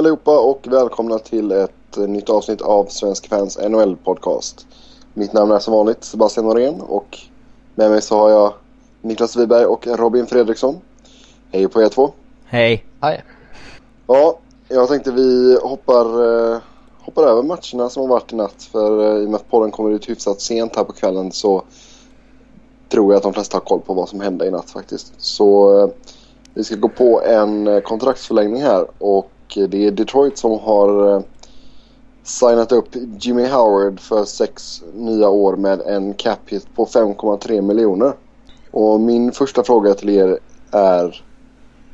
Hej allihopa och välkomna till ett nytt avsnitt av Svensk Fans NHL Podcast. Mitt namn är som vanligt Sebastian Norén och med mig så har jag Niklas Wiberg och Robin Fredriksson. Hej på er två. Hej. Hej. Ja, jag tänkte vi hoppar, eh, hoppar över matcherna som har varit i natt. För eh, i och med att podden kommer ut hyfsat sent här på kvällen så tror jag att de flesta har koll på vad som hände i natt faktiskt. Så eh, vi ska gå på en eh, kontraktsförlängning här och Eh, det är Detroit som har eh, signat upp Jimmy Howard för sex nya år med en cap hit på 5,3 miljoner. Och min första fråga till er är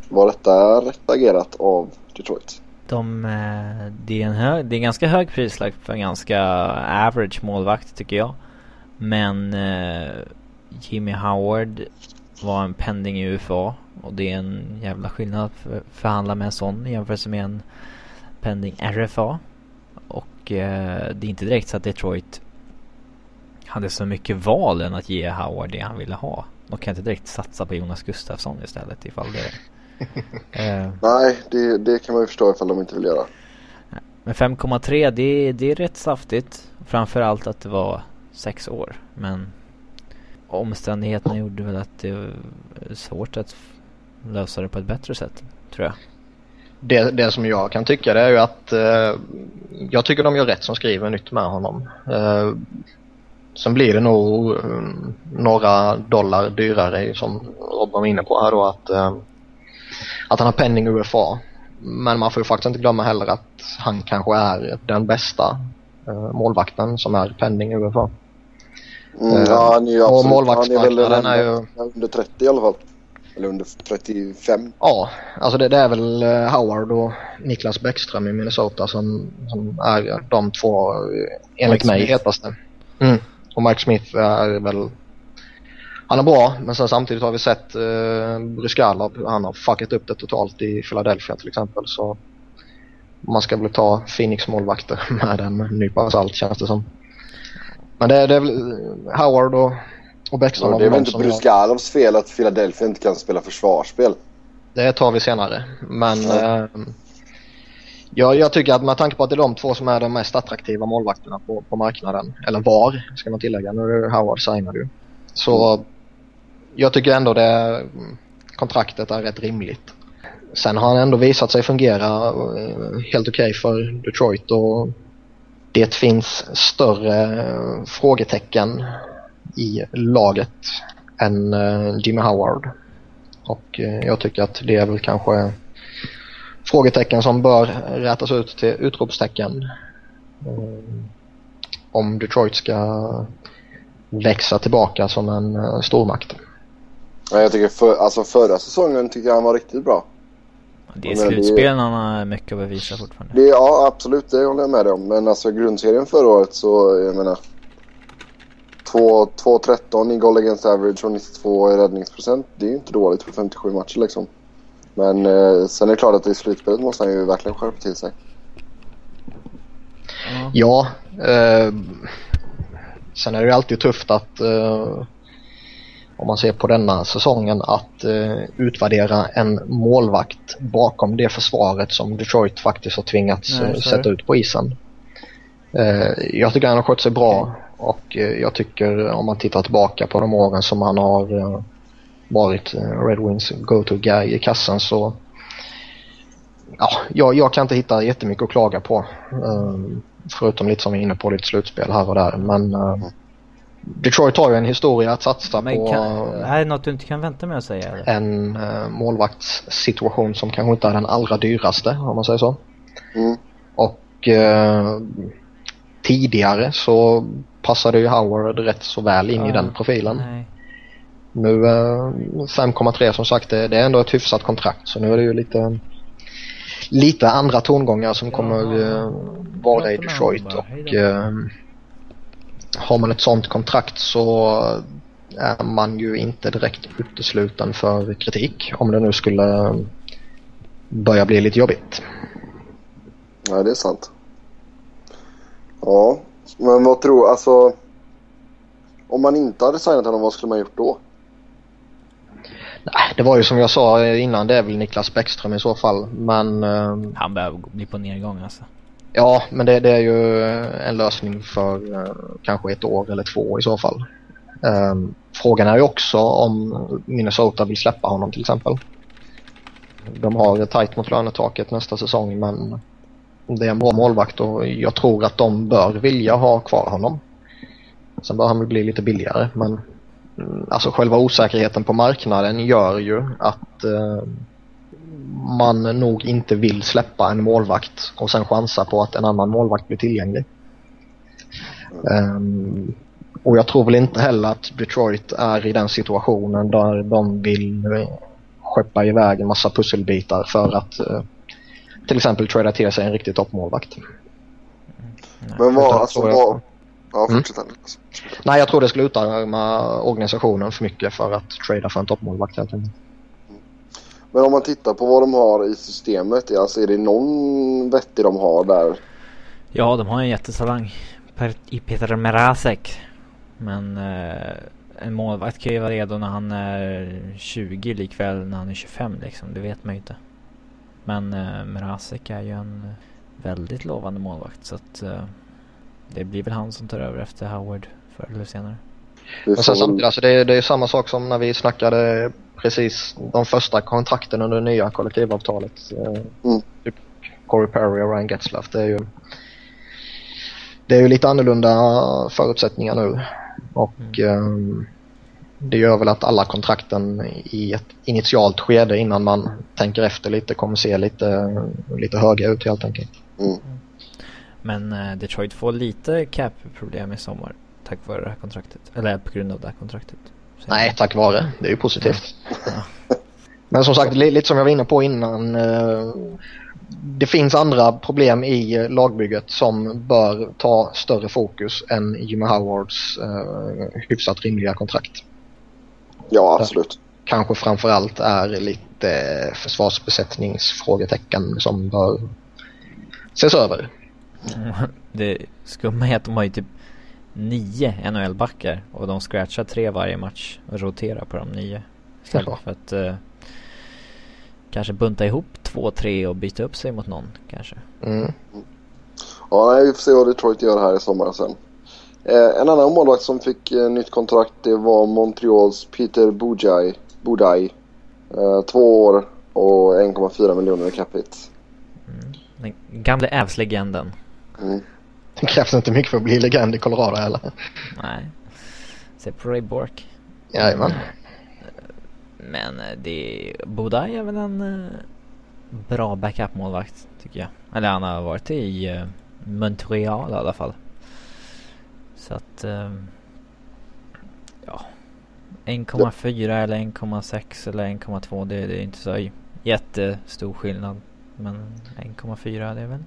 var detta rätt agerat av Detroit? De, eh, det, är en hög, det är en ganska hög prislapp för en ganska average målvakt tycker jag. Men Jimmy Howard var en pending i UFA och det är en jävla skillnad att förhandla med en sån i jämförelse med en pending RFA. Och eh, det är inte direkt så att Detroit hade så mycket val än att ge Howard det han ville ha. De kan inte direkt satsa på Jonas Gustafsson istället ifall det eh. Nej, det, det kan man ju förstå ifall de inte vill göra. Men 5,3 det, det är rätt saftigt. Framförallt att det var sex år. Men omständigheterna gjorde väl att det är svårt att lösa det på ett bättre sätt, tror jag. Det, det som jag kan tycka det är ju att eh, jag tycker de gör rätt som skriver nytt med honom. Eh, sen blir det nog eh, några dollar dyrare som Rob var inne på här då att, eh, att han har penning UFA. Men man får ju faktiskt inte glömma heller att han kanske är den bästa eh, målvakten som är penning UFA. Mm, ja, han är ju absolut, han är väl är ju... under 30 i alla fall. Eller under 35. Ja, alltså det, det, är väl eh, Howard och Niklas Bäckström i Minnesota som, som är de två eh, enligt Mike mig Smith. hetaste. Mm. Och Mike Smith är väl han är bra, men sen samtidigt har vi sett eh, Bryskalov. Han har fuckat upp det totalt i Philadelphia till exempel. Så man ska väl ta Phoenix målvakter med en nypa salt känns det som. Men det, det är väl Howard och, och Bäckström. Ja, det är väl inte Bruskalovs fel att Philadelphia inte kan spela försvarsspel? Det tar vi senare. Men ja. eh, jag, jag tycker att med tanke på att det är de två som är de mest attraktiva målvakterna på, på marknaden. Eller var, ska man tillägga. Nu är Howard signad ju. Så mm. jag tycker ändå det kontraktet är rätt rimligt. Sen har han ändå visat sig fungera eh, helt okej okay för Detroit och det finns större frågetecken i laget än eh, Jimmy Howard. Och eh, jag tycker att det är väl kanske frågetecken som bör rätas ut till utropstecken. Eh, om Detroit ska växa tillbaka som en stormakt. jag tycker för, alltså förra säsongen tycker jag han var riktigt bra. Det är slutspelen han har mycket att bevisa fortfarande. Det, ja, absolut. Det håller jag med dig om. Men alltså grundserien förra året så, jag menar. 2-13 i goal against average och 92 i räddningsprocent. Det är ju inte dåligt för 57 matcher liksom. Men eh, sen är det klart att i slutspelet måste han ju verkligen skärpa till sig. Ja. Eh, sen är det ju alltid tufft att eh, om man ser på denna säsongen att eh, utvärdera en målvakt bakom det försvaret som Detroit faktiskt har tvingats Nej, eh, sätta ut på isen. Eh, jag tycker han har skött sig bra och eh, jag tycker om man tittar tillbaka på de åren som han har eh, varit eh, Red Wings go-to guy i kassan så ja, jag, jag, kan inte hitta jättemycket att klaga på. förutom lite som vi är inne på, lite slutspel här och där. Men Detroit har ju en historia att satsa Men på. Kan, är det något du inte kan vänta med att säga? Eller? En uh, målvaktssituation som kanske inte är den allra dyraste om man säger så. Mm. Och uh, tidigare så passade ju Howard rätt så väl in ja, i den profilen. Nej. Nu uh, eh, 5,3 som sagt det, det, är ändå ett hyfsat kontrakt så nu är det ju lite lite andra tongångar som ja, kommer uh, vara i Detroit och har man ett sånt kontrakt så är man ju inte direkt utesluten för kritik om det nu skulle börja bli lite jobbigt. Nej, det är sant. Ja, men vad tror alltså om man inte hade signat honom, vad skulle man gjort då? Nej, det var ju som jag sa innan, det är väl Niklas Bäckström i så fall. Men... Eh, Han behöver bli på nedgång alltså. Ja, men det, det är ju en lösning för eh, kanske ett år eller två i så fall. Um, frågan är ju också om Minnesota vill släppa honom till exempel. De har tajt mot lönetaket nästa säsong men det är en bra målvakt och jag tror att de bör vilja ha kvar honom. Sen bör han väl bli lite billigare men mm, alltså själva osäkerheten på marknaden gör ju att eh, man nog inte vill släppa en målvakt och sen chansa på att en annan målvakt blir tillgänglig. Um, och jag tror väl inte heller att Detroit är i den situationen där de vill eh, skeppa iväg en massa pusselbitar för att uh, till exempel trada till sig en riktig toppmålvakt. Men vad, alltså vad... Ja, mm. fortsätt mm. Nej, jag tror det skulle utarma organisationen för mycket för att trada för en toppmålvakt helt enkelt. Men om man tittar på vad de har i systemet, alltså är det någon vettig de har där? Ja, de har en jättetalang i Peter Merasek. Men eh, en målvakt kan ju vara redo när han är 20 likväl när han är 25 liksom. Det vet man ju inte. Men eh, Merasek är ju en väldigt lovande målvakt så att eh, det blir väl han som tar över efter Howard förr eller senare. Men sen samtidigt, alltså det, är, det är samma sak som när vi snackade precis de första kontrakten under det nya kollektivavtalet. Eh, mm. Typ Corey Perry och Ryan Getzlaff. Det är ju det är ju lite annorlunda förutsättningar nu. Och mm. um, det gör väl att alla kontrakten i ett initialt skede innan man tänker efter lite kommer se lite, lite höga ut helt enkelt. Mm. Men uh, Detroit får lite cap-problem i sommar tack vare det här kontraktet. Eller på grund av det här kontraktet. Nej, tack vare. Det är ju positivt. Ja. Men som sagt, lite som jag var inne på innan. Uh, det finns andra problem i lagbygget som bör ta större fokus än Jimmy Howards hyfsat rimliga kontrakt. Ja, absolut. Kanske framförallt är lite försvarsbesättningsfrågetecken som bör ses över. Det skumma är att de har ju typ nio NHL-backar och de scratchar tre varje match och roterar på de nio. Istället för att uh, kanske bunta ihop två, tre och byta upp sig mot någon kanske. Mm. Ja, vi får se vad Detroit gör här i sommar sen. Eh, en annan målvakt som fick eh, nytt kontrakt det var Montreals Peter Bujai. Budai. Eh, två år och 1,4 miljoner i capita. Mm. Den gamle Ävs-legenden. Mm. Det krävs inte mycket för att bli legend i Colorado heller. Nej. Se på Ray Bork. Jajamän. Men eh, det, Bodaj är väl en bra backup-målvakt tycker jag. Eller han har varit i Montreal i alla fall. Så att uh, ja 1,4 eller 1,6 eller 1,2 det, det är inte så jättestor skillnad. Men 1,4 det är väl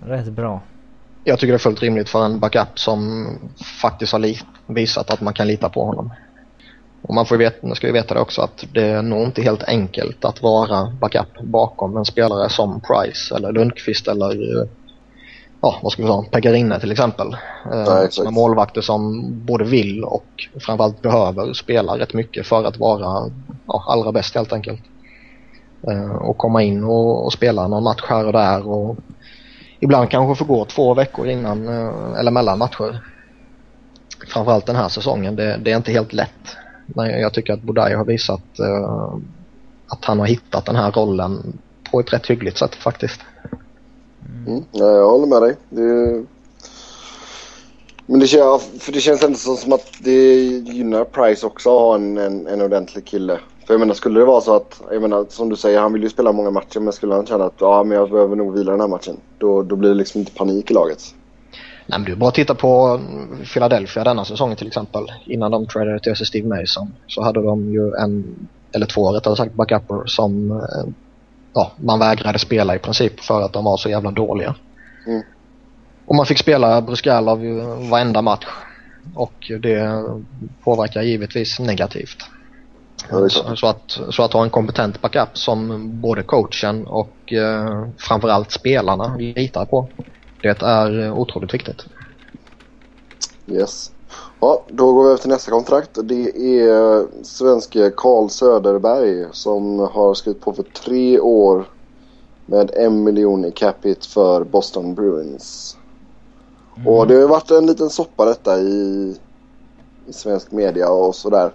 rätt bra. Jag tycker det är fullt rimligt för en backup som faktiskt har visat att man kan lita på honom. Och man får veta, ska ju veta det också att det är nog inte helt enkelt att vara backup bakom en spelare som Price eller Lundqvist eller ja, vad ska vi säga, Pegarine till exempel. Nej, som är målvakter som både vill och framförallt behöver spela rätt mycket för att vara ja, allra bäst helt enkelt. Eh, och komma in och, och spela någon match här och där och ibland kanske få gå två veckor innan eh, eller mellan matcher. Framförallt den här säsongen, det, det är inte helt lätt. Men jag tycker att Bodaj har visat att han har hittat den här rollen på ett rätt hyggligt sätt faktiskt. Mm. Ja, jag håller med dig. Det... Men det, känns, för det känns ändå som att det gynnar Price också att ha en, en, en ordentlig kille. För jag menar skulle det vara så att, jag menar som du säger, han vill ju spela många matcher men skulle han känna att ja men jag behöver nog vila den här matchen. Då, då blir det liksom inte panik i laget. Nej, men du bara titta på Philadelphia denna säsongen till exempel. Innan de tradade till sig Steve Mason så hade de ju en, eller två rättare sagt, backuper som eh, ja, man vägrade spela i princip för att de var så jävla dåliga. Mm. Och man fick spela Bruskalov varenda match. Och det påverkar givetvis negativt. Ja, så, så, att, så att ha en kompetent backup som både coachen och eh, framförallt spelarna litar på. Det är otroligt viktigt. Yes. Ja, då går vi över till nästa kontrakt. Det är svenske Carl Söderberg som har skrivit på för tre år med en miljon i capita för Boston Bruins. Mm. Och det har ju varit en liten soppa detta i, i svensk media och sådär.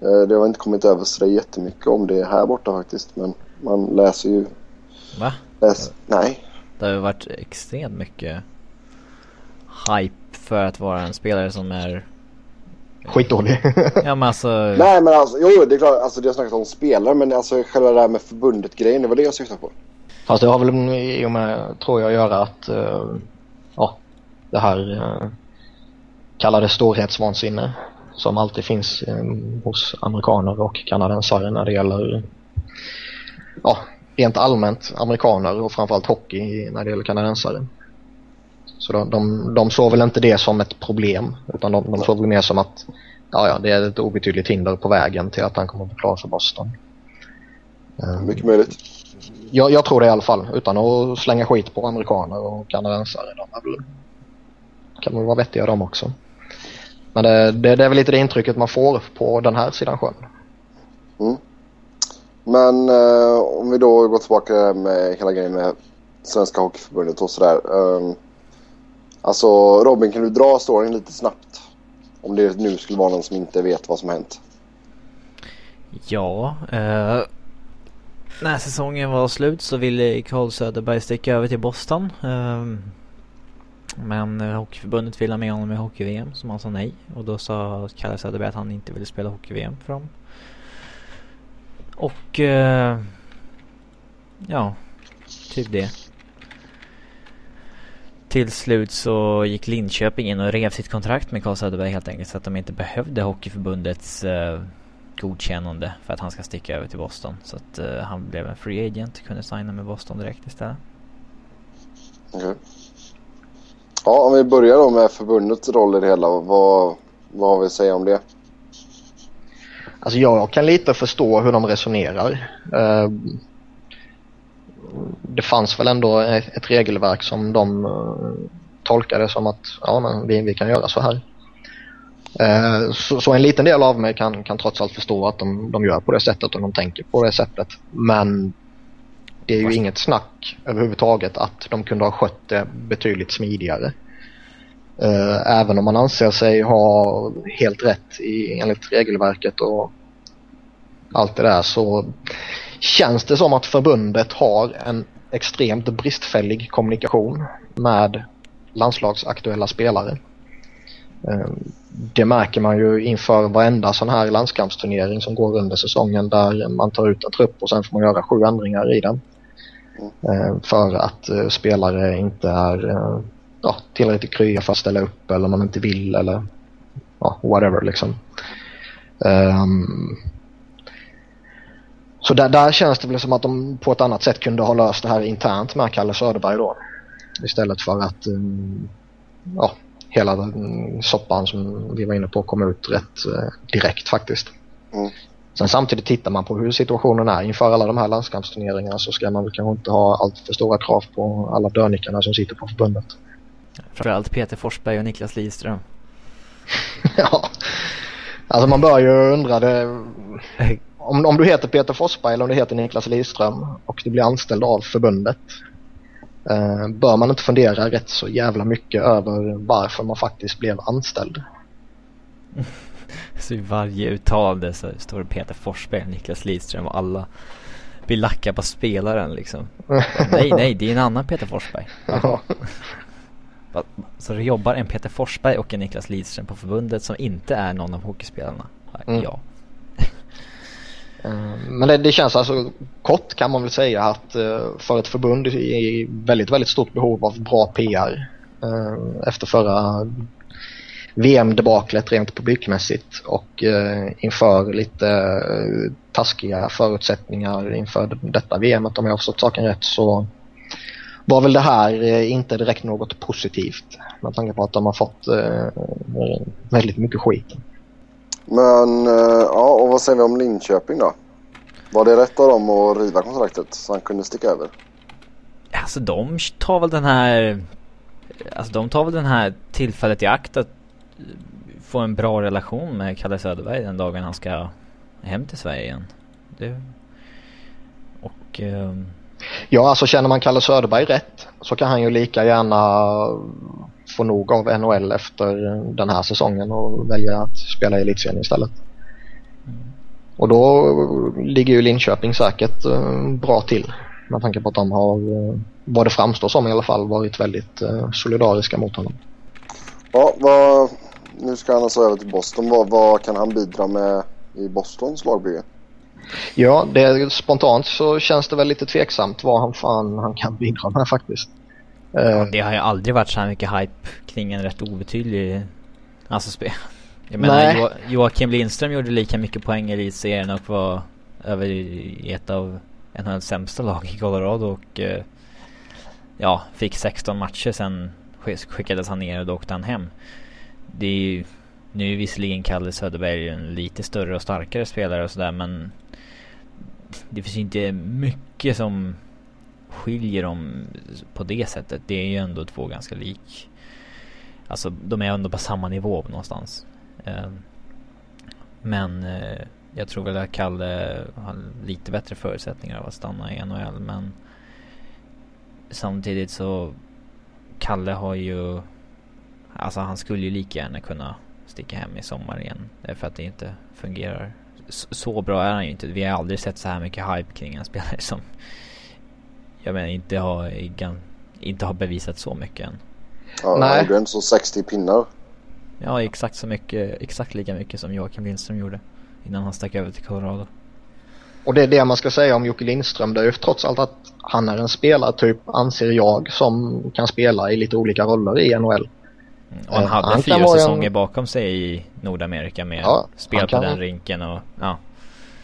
Eh, det har inte kommit över så jättemycket om det här borta faktiskt. Men man läser ju... Va? Läs, nej. Det har ju varit extremt mycket hype för att vara en spelare som är Skitdålig. ja men alltså... Nej men alltså, jo det är klart, alltså det har snackat om spelare men alltså själva det här med förbundet grejen, det var det jag syftade på. Fast det har väl i och med, tror jag, att göra att, uh, ja, det här uh, kallade storhetsvansinne som alltid finns um, hos amerikaner och kanadensare när det gäller, ja, rent allmänt amerikaner och framförallt hockey när det gäller kanadensare. Så de, de, de såg väl inte det som ett problem utan de, de såg väl mer som att ja, ja, det är ett obetydligt hinder på vägen till att han kommer att klar för Boston. Mycket möjligt. Jag, jag, tror det i alla fall utan att slänga skit på amerikaner och kanadensare. De kan väl vara vettiga de också. Men det, det, det, är väl lite det intrycket man får på den här sidan sjön. Mm. Men eh, om vi då går tillbaka med hela grejen med Svenska Hockeyförbundet och sådär. Eh, Alltså Robin, kan du dra storyn lite snabbt? Om det nu skulle vara någon som inte vet vad som har hänt. Ja, eh, när säsongen var slut så ville Carl Söderberg sticka över till Boston. Eh, men Hockeyförbundet ville ha med honom i Hockey-VM som han sa nej. Och då sa Kalle Söderberg att han inte ville spela Hockey-VM för dem. Och eh, ja, typ det. Till slut så gick Linköping in och rev sitt kontrakt med Carl Söderberg helt enkelt så att de inte behövde Hockeyförbundets eh, godkännande för att han ska sticka över till Boston. Så att eh, han blev en free agent och kunde signa med Boston direkt istället. Okay. Ja, om vi börjar då med förbundets roll i det hela. Vad, vad har vi att säga om det? Alltså jag kan lite förstå hur de resonerar. Uh, det fanns väl ändå ett regelverk som de eh, tolkade som att ja, men vi, vi kan göra så här. Eh, så, så, en liten del av mig kan, kan trots allt förstå att de, de gör på det sättet och de tänker på det sättet. Men det är ju inget snack överhuvudtaget att de kunde ha skött det betydligt smidigare. Eh, även om man anser sig ha helt rätt i, enligt regelverket och allt det där så känns det som att förbundet har en extremt bristfällig kommunikation med landslagsaktuella spelare. Eh, det märker man ju inför varenda sån här landskampsturnering som går under säsongen där man tar ut en trupp och sen får man göra sju ändringar i den. Eh, för att eh, spelare inte är ja, tillräckligt krya för att ställa upp eller man inte vill eller ja, whatever liksom. Ehm, Um, så där, där känns det väl som att de på ett annat sätt kunde ha löst det här internt med Kalle Söderberg då. Istället för att um, ja, hela den soppan som vi var inne på kom ut rätt uh, direkt faktiskt. Mm. Sen samtidigt tittar man på hur situationen är inför alla de här landskampsturneringarna så ska man väl kanske inte ha allt för stora krav på alla dörrnickarna som sitter på förbundet. Framförallt Peter Forsberg och Niklas Lidström. ja, alltså man bör ju undra det om, om du heter Peter Forsberg eller om du heter Niklas Lidström och du blir anställd av förbundet eh, bör man inte fundera rätt så jävla mycket över varför man faktiskt blev anställd. så i varje uttalande så står det Peter Forsberg, Niklas Lidström och alla blir lacka på spelaren liksom. nej, nej, det är en annan Peter Forsberg. Så det jobbar en Peter Forsberg och en Niklas Lidström på förbundet som inte är någon av hockeyspelarna? Mm. Ja. Eh, men det, det, känns alltså kort kan man väl säga att eh, för ett förbund i väldigt, väldigt stort behov av bra PR eh, efter förra VM-debaklet rent publikmässigt och inför lite taskiga förutsättningar inför detta VM om jag har förstått saken rätt så var väl det här inte direkt något positivt med tanke på att de har fått väldigt mycket skit. Men ja, och vad säger vi om Linköping då? Var det rätt av dem att riva kontraktet så han kunde sticka över? Alltså de tar väl den här... Alltså de tar väl den här tillfället i akt att få en bra relation med Kalle Söderberg den dagen han ska hem till Sverige igen. Det... Och... Eh... Ja, alltså känner man Kalle Söderberg rätt så kan han ju lika gärna få nog av NHL efter den här säsongen och välja att spela i elitserien istället. Mm. Och då ligger ju Linköping säkert eh, bra till med tanke på att de har, eh, vad det framstår som i alla fall, varit väldigt eh, solidariska mot honom. Ja, vad, nu ska han alltså över till Boston. Vad, vad kan han bidra med i Bostons lagbygge? Ja, det, spontant så känns det väl lite tveksamt vad han fan han kan bidra med faktiskt. Ja, eh, det har ju aldrig varit så här mycket hype kring en rätt obetydlig alltså spel. Jag menar jo Joakim Lindström gjorde lika mycket poäng i elitserien och var över i ett av NHLs sämsta lag i Colorado och eh, ja, fick 16 matcher sen skickades han ner och då åkte han hem. Det är ju, nu är visserligen Kalle Söderberg en lite större och starkare spelare och sådär men det finns inte mycket som skiljer dem på det sättet. Det är ju ändå två ganska lik. Alltså de är ändå på samma nivå någonstans. Eh, men eh, jag tror väl att Kalle har lite bättre förutsättningar av att stanna i NHL men samtidigt så Kalle har ju Alltså han skulle ju lika gärna kunna sticka hem i sommar igen. För att det inte fungerar. Så bra är han ju inte. Vi har aldrig sett så här mycket hype kring en spelare som jag menar inte har, inte har bevisat så mycket än. Ja, Nej. han gjorde en så 60 pinnar. Ja, exakt så mycket, exakt lika mycket som Joakim Lindström gjorde innan han stack över till Colorado. Och det är det man ska säga om Jocke Lindström. Det är ju trots allt att han är en spelartyp, anser jag, som kan spela i lite olika roller i NHL. Mm, och han hade han fyra säsonger en... bakom sig i Nordamerika med ja, spel på den rinken och ja.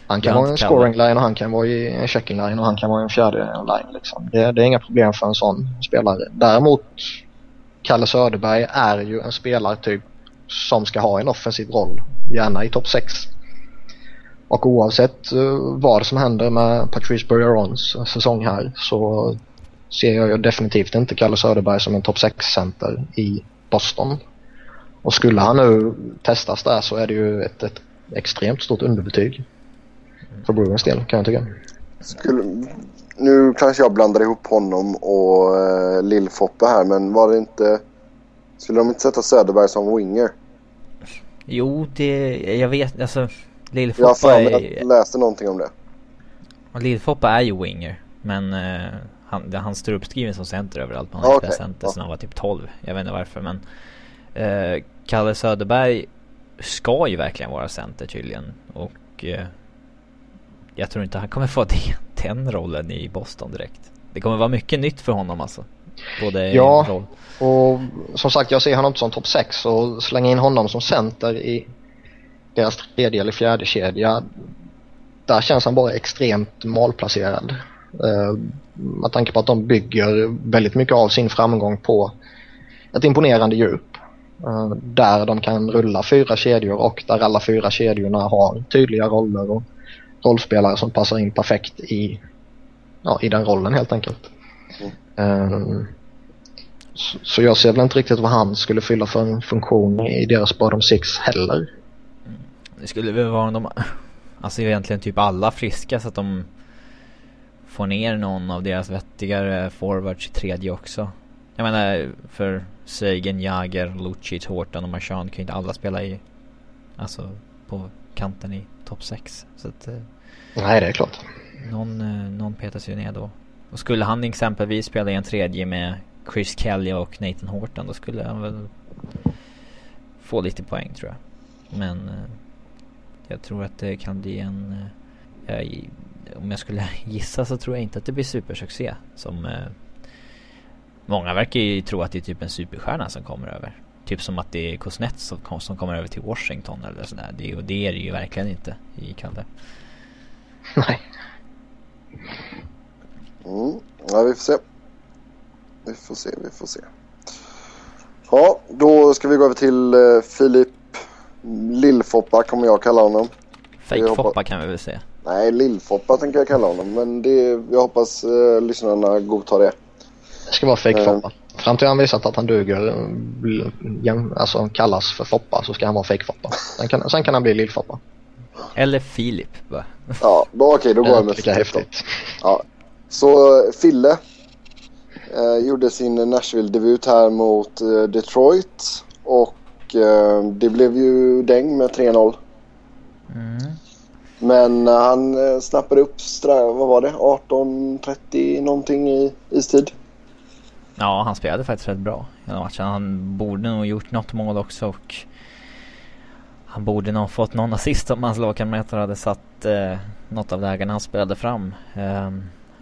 Han kan vara en scoring line och han kan vara i en checking line och han kan vara en fjärde line liksom. Det, det är inga problem för en sån spelare. Däremot Kalle Söderberg är ju en spelartyp som ska ha en offensiv roll. Gärna i topp 6. Och oavsett uh, vad som händer med Patrice Bergerons säsong här så ser jag ju definitivt inte Kalle Söderberg som en topp 6-center i Boston. Och skulle han nu testas där så är det ju ett, ett extremt stort underbetyg. För Bruins del kan jag tycka. Skulle, nu kanske jag blandar ihop honom och uh, Lill-Foppe här men var det inte... Skulle de inte sätta Söderberg som winger? Jo, det... Jag vet alltså... Lill-Foppa jag, är... jag läste någonting om det. Lill-Foppa är ju winger. Men uh, han, han står uppskriven som center överallt. Han har okay. center ja. sedan han var typ 12. Jag vet inte varför men. Uh, Kalle Söderberg ska ju verkligen vara center tydligen. Och uh, jag tror inte han kommer få den rollen i Boston direkt. Det kommer vara mycket nytt för honom alltså. Både ja, roll. och som sagt jag ser honom inte som topp 6 och slänga in honom som center i deras tredje eller fjärde kedja där känns han bara extremt malplacerad. Uh, med tanke på att de bygger väldigt mycket av sin framgång på ett imponerande djup. Uh, där de kan rulla fyra kedjor och där alla fyra kedjorna har tydliga roller och rollspelare som passar in perfekt i, ja, i den rollen helt enkelt. Mm. Uh, så, så jag ser väl inte riktigt vad han skulle fylla för en funktion i deras bottom six heller. Det skulle väl vara om de, alltså egentligen typ alla friska så att de får ner någon av deras vettigare forwards i tredje också. Jag menar för Sagan, Jager, Lucic, Horton och Marchand kan ju inte alla spela i, alltså på kanten i topp 6. Så att, eh, Nej det är klart. Någon, eh, någon petas ju ner då. Och skulle han exempelvis spela i en tredje med Chris Kelly och Nathan Horton då skulle han väl få lite poäng tror jag. Men eh, jag tror att det kan bli en... Jag, om jag skulle gissa så tror jag inte att det blir supersuccé. Som... Många verkar ju tro att det är typ en superstjärna som kommer över. Typ som att det är Kuznets som, som kommer över till Washington eller sådär. Det, och det är det ju verkligen inte i Kalle. Nej. Mm. Ja, vi får se. Vi får se, vi får se. Ja, då ska vi gå över till uh, Filip Lillfoppa kommer jag kalla honom. Fake-Foppa kan vi väl säga. Nej, Lillfoppa tänker jag kalla honom. Men det, jag hoppas uh, lyssnarna godtar det. Det ska vara Fake-Foppa. Fram till han visat att han duger, alltså kallas för Foppa så ska han vara fake-Foppa. Sen kan, sen kan han bli lill-Foppa. Eller Filip va? Ja, då, okej, då går jag med Lika häftigt. Så eh, Fille eh, gjorde sin Nashville-debut här mot eh, Detroit och eh, det blev ju däng med 3-0. Mm. Men eh, han eh, snappade upp, vad var det, 18.30 någonting i istid. Ja, han spelade faktiskt rätt bra hela matchen. Han borde nog gjort något mål också och han borde nog fått någon assist om hans lagkamrater hade satt eh, något av lägena han spelade fram. Eh,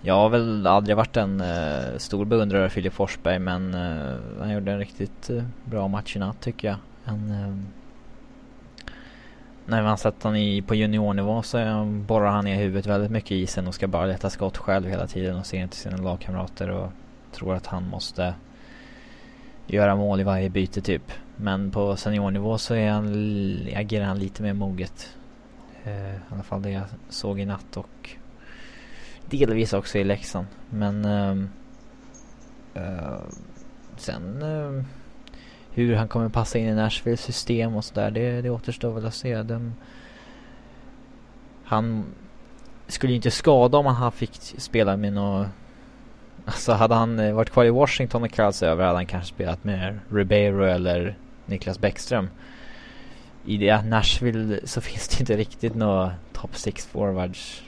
jag har väl aldrig varit en eh, stor beundrare av Filip Forsberg men eh, han gjorde en riktigt eh, bra match i natt tycker jag. En, ehm, när man sett honom i, på juniornivå så eh, borrar han ner huvudet väldigt mycket i isen och ska bara leta skott själv hela tiden och ser inte sina lagkamrater och tror att han måste göra mål i varje byte typ. Men på seniornivå så är han, agerar han lite mer moget. Eh, I alla fall det jag såg i natt och delvis också i Leksand. Men ehm, eh, sen eh, hur han kommer passa in i Nashvilles system och sådär det, det återstår väl att se. Den, han skulle ju inte skada om han fick spela med något Alltså hade han eh, varit kvar i Washington och kallats över hade han kanske spelat med Ribeiro eller Niklas Bäckström. I det Nashville så finns det inte riktigt några top 6 forwards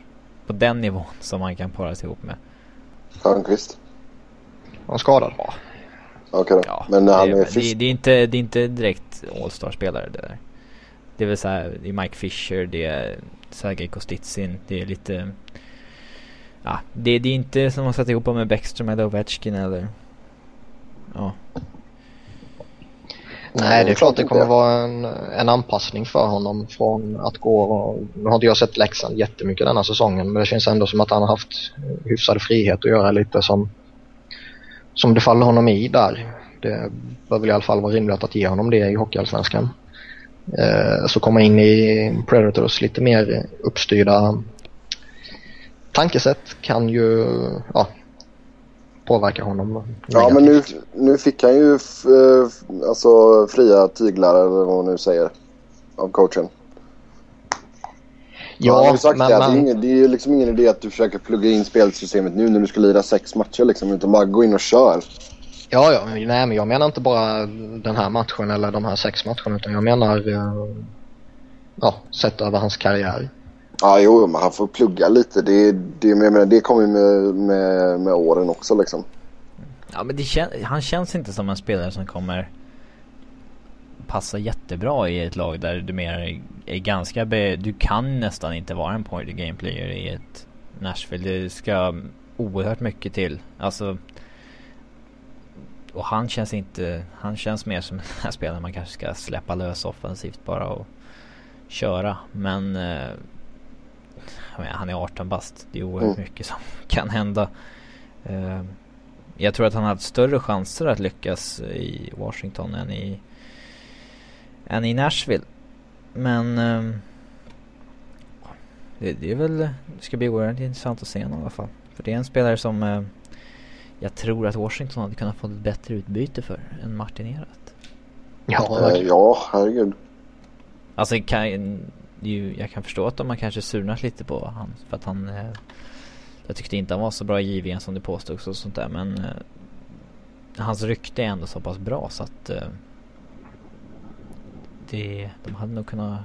på den nivån som han kan paras ihop med. Hörnqvist. Han skadad. Ja. Okej då. Ja, Men när han det, är det, frisk. det, är inte, det är inte direkt All-star-spelare det där. Det är väl såhär, det är Mike Fisher, det är Sergej Kostitsin, det är lite... Ja, det, det är inte som att sätta ihop med Bäckström eller Ovechkin eller... Ja. Nej, det är klart det kommer vara en, en anpassning för honom från att gå och, Nu har inte jag sett Leksand jättemycket denna säsongen men det känns ändå som att han har haft hyfsad frihet att göra lite som, som det faller honom i där. Det bör väl i alla fall vara rimligt att ge honom det i Hockeyallsvenskan. Eh, så komma in i Predators lite mer uppstyrda tankesätt kan ju ja, påverka honom Ja, men nu, negativt. nu fick han ju eh, alltså, fria tyglar eller vad man nu säger av coachen. han har Ja, ju sagt men, det, att det, är men, ingen, det är ju liksom ingen idé att du försöker plugga in spelsystemet nu när du ska lira sex matcher liksom, utan bara gå in och kör. Ja, ja, nej men jag menar inte bara den här matchen eller de här sex matcherna utan jag menar eh, ja, sett över hans karriär. Ja, jo, men han får plugga lite. Det, det, jag menar, det kommer ju med, med, med åren också liksom. Ja men det kän- han känns inte som en spelare som kommer passa jättebra i ett lag där du mer är, ganska be- Du kan nästan inte vara en point game player i ett Nashville. Det ska oerhört mycket till. Alltså och han känns inte, han känns mer som den här spelaren man kanske ska släppa lös offensivt bara och köra. Men eh, han är 18 bast. Det är oerhört Mm. mycket som kan hända. Eh, jag tror att han hade större chanser att lyckas i Washington än i, än i Nashville. Men ehm, det, det är väl, det ska bli oerhört intressant att se honom i alla fall. För det är en spelare som eh, jag tror att Washington hade kunnat få ett bättre utbyte för än Martin Erat. Ja, Eh, ja, herregud. Alltså kan, ju, jag kan förstå att de har kanske surnat lite på han för att han eh, Jag tyckte inte han var så bra i JVM som det påstods och sånt där men eh, Hans rykte är ändå så pass bra så att eh, det, De hade nog kunnat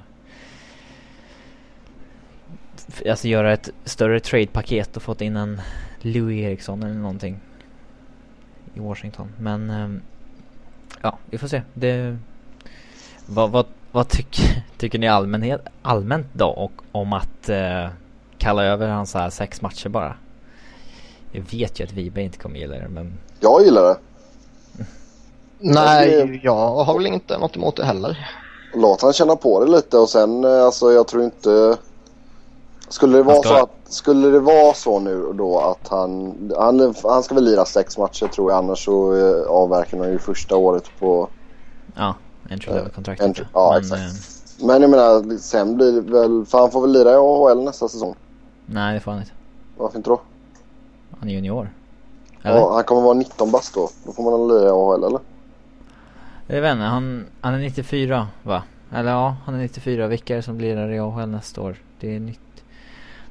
Alltså göra ett större trade-paket och fått in en Louis Eriksson eller någonting I Washington men eh, Ja vi får se. Det vad, vad, vad tycker, tycker ni allmänhet, allmänt då och, om att eh, kalla över hans så här sex matcher bara? Jag vet ju att Wiberg inte kommer gilla det men Jag gillar det. nej, jag har väl inte något emot det heller. Låt han känna på det lite och sen eh, alltså jag tror inte... Skulle det vara ska- så att skulle det vara så nu då att han, han, han ska väl lira sex matcher tror jag annars så eh, avverkar han ju första året på ja, entry level kontrakt. entry. Ja men, exakt. eh, Men jag menar sen blir det väl, för han får väl lira i AHL nästa säsong. nej det får han inte. Varför inte då? Han är junior. Eller? Ja, han kommer vara 19 bast då. Då får man lira i AHL eller? Jag vet inte, han, han är 94 va? Eller ja, han är 94. Vilka är det som lirar i AHL nästa år? Det är 90,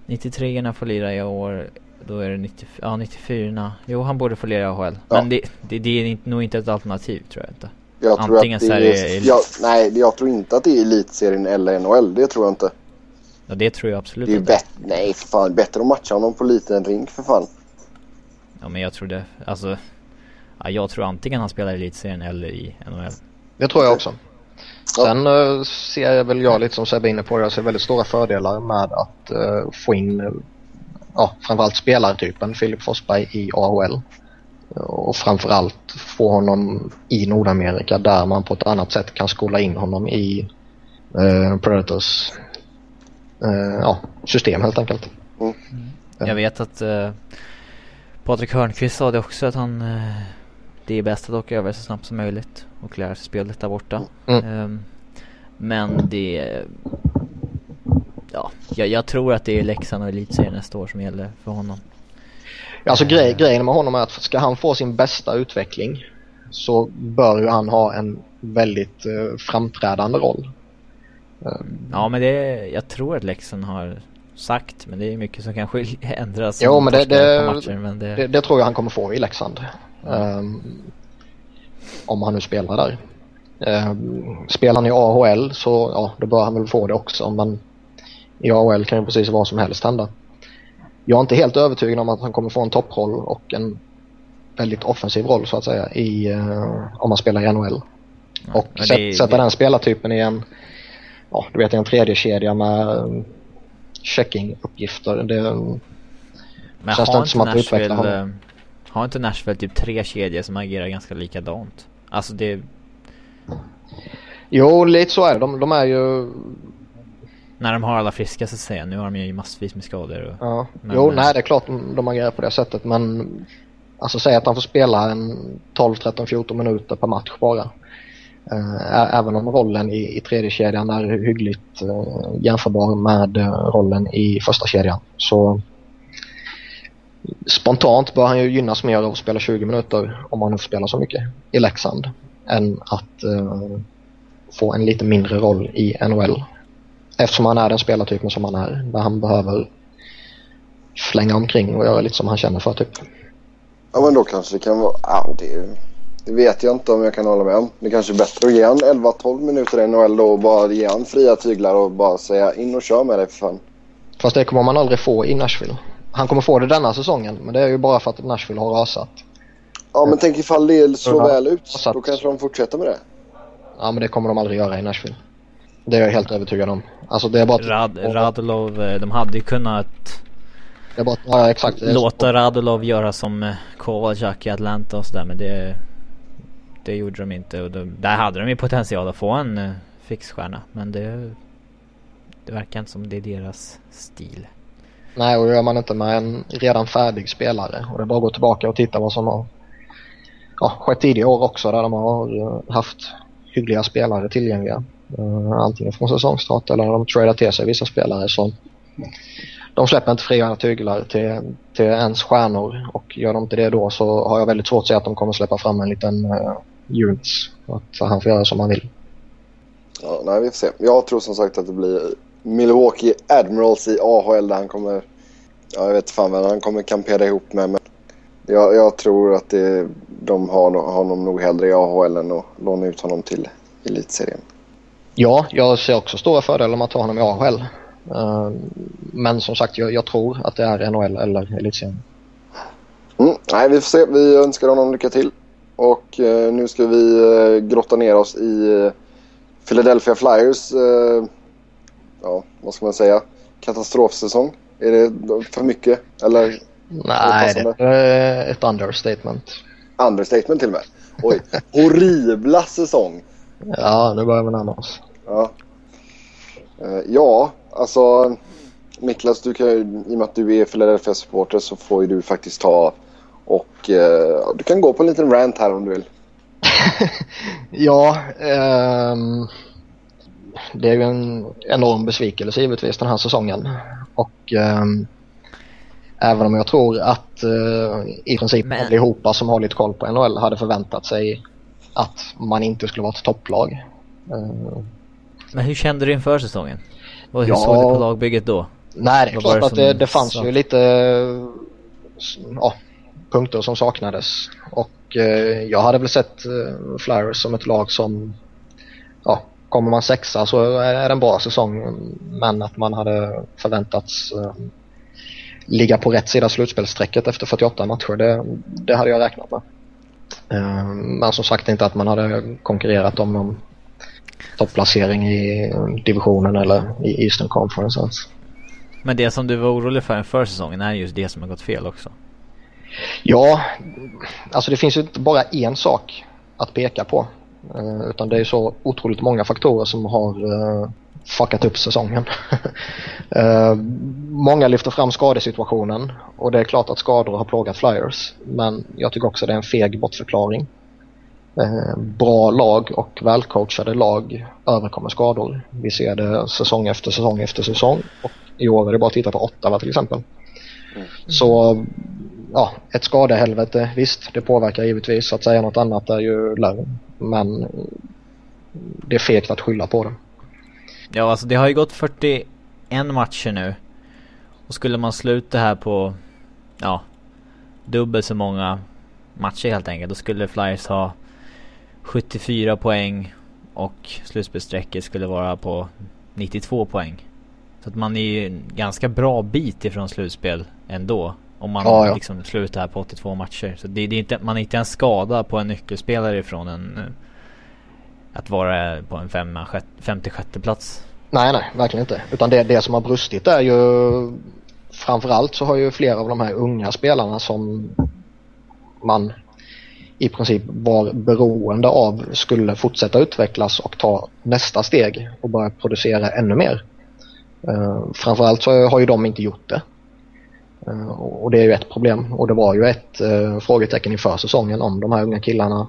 93 får lira i år. Då är det 90, ja, 94 Jo, han borde få lira i AHL. Ja. Men det, det, det är nog inte ett alternativ tror jag inte. Jag tror Antingen att det är jag, Nej, jag tror inte att det är elitserien eller NHL. Det tror jag inte. Ja, det tror jag absolut Det är inte. Nej, för fan. Bättre att matcha honom på liten rink för fan. Ja, men jag tror det. Alltså, ja, jag tror antingen han spelar i elitserien eller i NHL. Det tror jag också. Ja. Sen eh, ser jag väl jag lite som Sebbe inne på det, jag ser väldigt stora fördelar med att eh, få in ja, framförallt spelartypen Filip Forsberg i AHL. Och framförallt få honom i Nordamerika där man på ett annat sätt kan skola in honom i eh, Predators eh, ja, system helt enkelt. Ja. Jag vet att uh, Patrik Hörnqvist sa det också att han eh, Det är bäst att åka över så snabbt som möjligt och lära sig spelet där borta. Mm. Ehm, men det Ja, jag, jag tror att det är Leksand och Elitserien nästa år som gäller för honom. Alltså grej, grejen med honom är att ska han få sin bästa utveckling så bör ju han ha en väldigt eh, framträdande roll. Ja men det, jag tror att Leksand har sagt, men det är mycket som kanske ändras. Jo, men det- det- matcher, men det, Det, tror jag han kommer få i Leksand. Ehm, om han nu spelar där. Um, spelar han i AHL så ja, då bör han väl få det också men i AHL kan ju precis vad som helst hända. Jag är inte helt övertygad om att han kommer få en topproll och en väldigt offensiv roll så att säga i, eh, om han spelar i NHL. ja, Och det- sätta det- den spelartypen i en, ja du vet en tredje kedja med um, checking-uppgifter. Det, Men Känns det inte som att utveckla honom? eh, har inte Nashville typ tre kedjor som agerar ganska likadant? Alltså det, jo, lite så är det. De, de är ju när de har alla friska så att säga. Nu har de ju massvis med skador och, Ja, Men, jo nej det är klart de, de agerar på det sättet men alltså säg att han får spela en 12, 13, 14 minuter per match bara. Eh, även om rollen i, i tredje kedjan är hyggligt eh, jämförbar med eh, rollen i första kedjan så spontant bör han ju gynnas mer av att spela 20 minuter om han nu får spela så mycket i Leksand än att få en lite mindre roll i NHL. Eftersom han är den spelartypen som han är där han behöver flänga omkring och göra lite som han känner för typ. Ja men då kanske det kan vara... Ja, det, det vet jag inte om jag kan hålla med om. Det kanske är bättre att ge han 11-12 minuter i NHL då och bara ge han fria tyglar och bara säga in och kör med dig för fan. Fast det kommer man aldrig få i Nashville. Han kommer få det denna säsongen men det är ju bara för att Nashville har rasat. Ja men tänk ifall det slår väl ut. Då kanske de fortsätter med det. Ja men det kommer de aldrig göra i Nashville. Det är jag helt övertygad om. Alltså det är bara. Rad, Radulov, eh, de hade ju kunnat Det är bara ja, exakt. Låta Radulov göra som eh, Kovalchuk i Atlanta och sådär men det Det gjorde de inte och de, där hade de ju potential att få en eh, fixstjärna men det Det verkar inte som det är deras stil. Nej och det gör man inte med en redan färdig spelare. Och det är bara att gå tillbaka och titta vad som har ja, skett tidigare år också där de har haft hyggliga spelare tillgängliga. Eh, antingen från säsongstart eller när de tradar till sig vissa spelare Så de släpper inte fria tyglar till, till ens stjärnor och gör de inte det då så har jag väldigt svårt att säga att de kommer släppa fram en liten eh, uh, Junes. Att han får göra som han vill. Ja, nej, vi får se. Jag tror som sagt att det blir Milwaukee Admirals i AHL där han kommer... Ja, jag vet fan vem han kommer kampera ihop med. Men jag, jag tror att det, de har honom nog hellre i AHL än att låna ut honom till elitserien. Ja, jag ser också stora fördelar med att ta honom i AHL. Eh, men som sagt, jag, jag tror att det är NHL eller elitserien. Mm, nej, vi får se. Vi önskar honom lycka till. Och eh, nu ska vi eh, grotta ner oss i eh, Philadelphia Flyers. Eh, ja, vad ska man säga? Katastrofsäsong. Är det för mycket? Eller Nej, det är ett understatement. understatement till och med? Oj, horribla säsong. Ja, nu börjar vi närma oss. Ja, Eh, ja alltså Niklas, du kan, ju- i och med att du är Philadelphia-supporter så får ju du faktiskt ta och eh, du kan gå på en liten rant här om du vill. Ja, ehm, det är ju en enorm besvikelse givetvis den här säsongen. Och ehm, Även om jag tror att uh, i princip Men- allihopa som har lite koll på NHL hade förväntat sig att man inte skulle vara ett topplag. Uh, Men hur kände du inför säsongen? Och hur Ja. såg du på lagbygget då? nej, det är Vad klart det att det, det fanns sa- ju lite ja, punkter som saknades. Och eh, jag hade väl sett uh, Flyers som ett lag som, ja, kommer man sexa så är det en bra säsong. Men att man hade förväntats eh, ligga på rätt sida slutspelsstrecket efter 48 matcher, det, det hade jag räknat med. Eh, Men som sagt inte att man hade konkurrerat om någon topplacering i divisionen eller i Eastern Conference ens. Men det som du var orolig för inför säsongen är just det som har gått fel också. Ja, alltså det finns ju inte bara en sak att peka på. Eh, utan det är så otroligt många faktorer som har uh, fuckat upp säsongen. Eh, många lyfter fram skadesituationen och det är klart att skador har plågat Flyers. Men jag tycker också det är en feg bortförklaring. Eh, bra lag och välcoachade lag överkommer skador. Vi ser det säsong efter säsong efter säsong. Och I år är det bara att titta på Ottawa till exempel. Så ja, ett skadehelvete, visst det påverkar givetvis. Att säga något annat är ju lögn. Men det är fegt att skylla på det. Ja, alltså det har ju gått 41 matcher nu. Och skulle man sluta här på, ja, dubbelt så många matcher helt enkelt. Då skulle Flyers ha 74 poäng och slutspelsstrecket skulle vara på 92 poäng. Så att man är ju en ganska bra bit ifrån slutspel ändå. Om man Ja, ja. liksom slutar här på 82 matcher. Så det, det är inte, man är inte en skada på en nyckelspelare ifrån en att vara på en femma, sjätte, femte, sjätte plats. Nej, nej, verkligen inte. Utan det, det som har brustit är ju framförallt så har ju flera av de här unga spelarna som man i princip var beroende av skulle fortsätta utvecklas och ta nästa steg och börja producera ännu mer. Uh, framförallt så har ju de inte gjort det. Uh, och det är ju ett problem och det var ju ett uh, frågetecken inför säsongen om de här unga killarna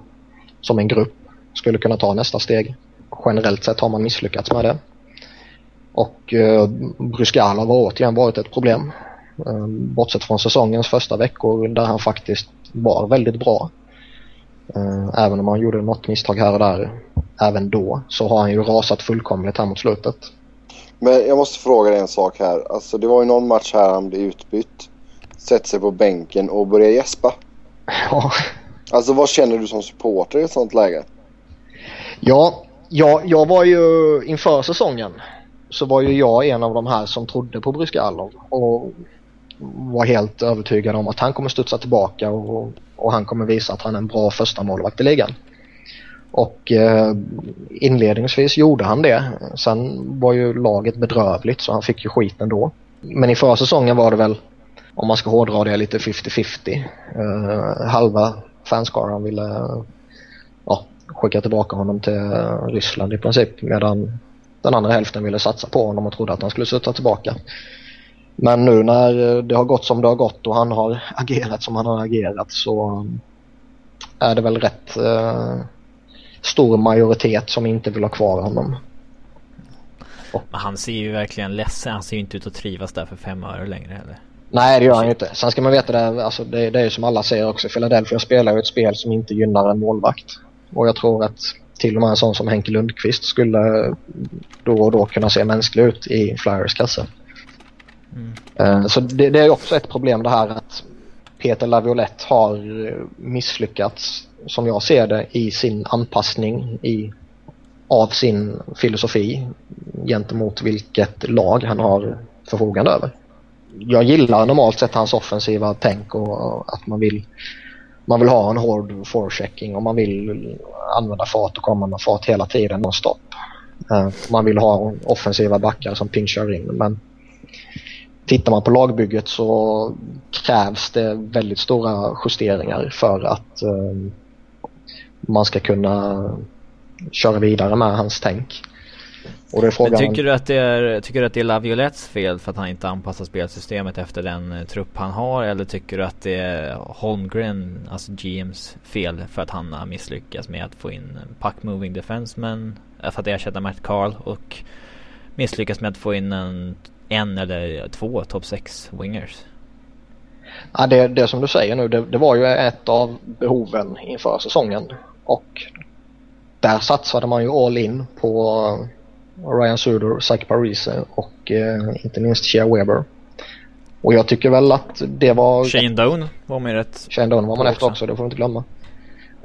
som en grupp skulle kunna ta nästa steg. Generellt sett har man misslyckats med det. Och eh, Bryskalov har återigen varit ett problem. Eh, bortsett från säsongens första veckor där han faktiskt var väldigt bra. Eh, även om han gjorde något misstag här och där även då så har han ju rasat fullkomligt här mot slutet. Men jag måste fråga dig en sak här. Alltså det var ju någon match här han blev utbytt. Sätter sig på bänken och börjar gäspa. Ja, Alltså vad känner du som supporter i ett sånt läge? Ja, jag, jag var ju inför säsongen så var ju jag en av de här som trodde på Bryskalov och var helt övertygad om att han kommer studsa tillbaka och, och han kommer visa att han är en bra första målvakt i ligan. Och eh, inledningsvis gjorde han det. Sen var ju laget bedrövligt så han fick ju skit ändå. Men i förra säsongen var det väl, om man ska hårdra det lite 50-50. Eh, halva fanskaran ville ja, skicka tillbaka honom till eh, Ryssland i princip medan den andra hälften ville satsa på honom och trodde att han skulle sätta tillbaka. Men nu när eh, det har gått som det har gått och han har agerat som han har agerat så är det väl rätt eh, stor majoritet som inte vill ha kvar honom. Men han ser ju verkligen ledsen, han ser ju inte ut att trivas där för fem öre längre heller. Nej det gör han ju inte. Sen ska man veta det, alltså det, det är ju som alla säger också, Philadelphia spelar ju ett spel som inte gynnar en målvakt. Och jag tror att till och med en sån som Henke Lundqvist skulle då och då kunna se mänsklig ut i Flyers kasse. Mm. Eh, Så det, det är också ett problem det här att Peter Laviolette har misslyckats som jag ser det i sin anpassning i, av sin filosofi gentemot vilket lag han har förfogande över. Jag gillar normalt sett hans offensiva tänk och att man vill man vill ha en hård forechecking och man vill använda fart och komma med fart hela tiden nonstop. Uh, Man vill ha offensiva backar som pinchar in men tittar man på lagbygget så krävs det väldigt stora justeringar för att uh, man ska kunna köra vidare med hans tänk. Och det är Men frågan... tycker du att det är, tycker du att det är Laviolettes fel för att han inte anpassar spelsystemet efter den eh, trupp han har? Eller tycker du att det är Holmgren, alltså GMs fel för att han har misslyckats med att få in puck moving defensemen? eh, För att ersätta Matt Carl och misslyckats med att få in en, en eller två top 6 wingers? Ja, det, det som du säger nu, det, det var ju ett av behoven inför säsongen. Och där satsade man ju all in på Ryan Suder, Zach Parise och eh, inte minst Shea Weber. Och jag tycker väl att det var... Shane Doan var med rätt. Shane Doan var man efter också, det får vi inte glömma.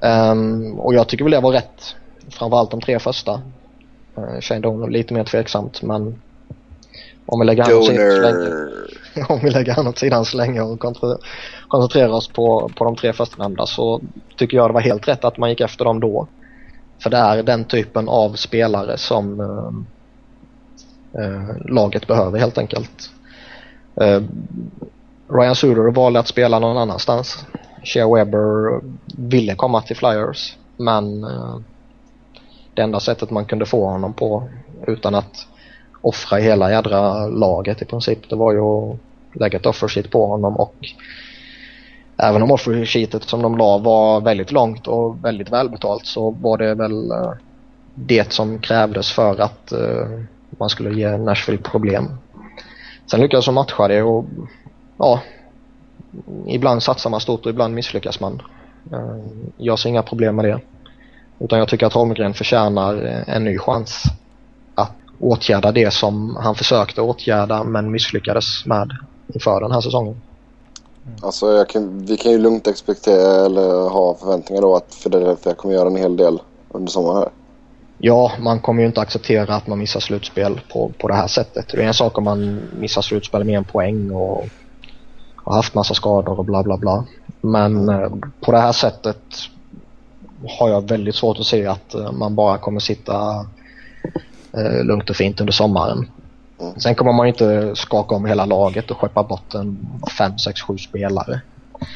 Um, och jag tycker väl det var rätt. Framförallt de tre första. Uh, Shane Doan lite mer tveksamt men om vi lägger han åt sidan så länge, om vi lägger han åt sidan så länge och koncentrerar oss på, på de tre förstnämnda så tycker jag det var helt rätt att man gick efter dem då. För det är den typen av spelare som eh, eh laget behöver helt enkelt. Eh, Ryan Suder valde att spela någon annanstans. Shea Weber ville komma till Flyers men eh, det enda sättet man kunde få honom på utan att offra hela jädra laget i princip det var ju att lägga ett offersheet på honom och även om offersheetet som de la var väldigt långt och väldigt välbetalt så var det väl eh, det som krävdes för att eh, man skulle ge Nashville problem. Sen lyckades de matcha det och ja, ibland satsar man stort och ibland misslyckas man. Eh, jag ser inga problem med det. Utan jag tycker att Holmgren förtjänar en ny chans att åtgärda det som han försökte åtgärda men misslyckades med inför den här säsongen. Alltså kan, vi kan ju lugnt expectera eller ha förväntningar då att Philadelphia kommer göra en hel del under sommaren här. Ja, man kommer ju inte acceptera att man missar slutspel på, på det här sättet. Det är en sak om man missar slutspel med en poäng och har haft massa skador och bla bla bla. Men eh, på det här sättet har jag väldigt svårt att se att eh, man bara kommer sitta eh, lugnt och fint under sommaren. Mm. Sen kommer man inte skaka om hela laget och skeppa bort en 5, 6, 7 spelare.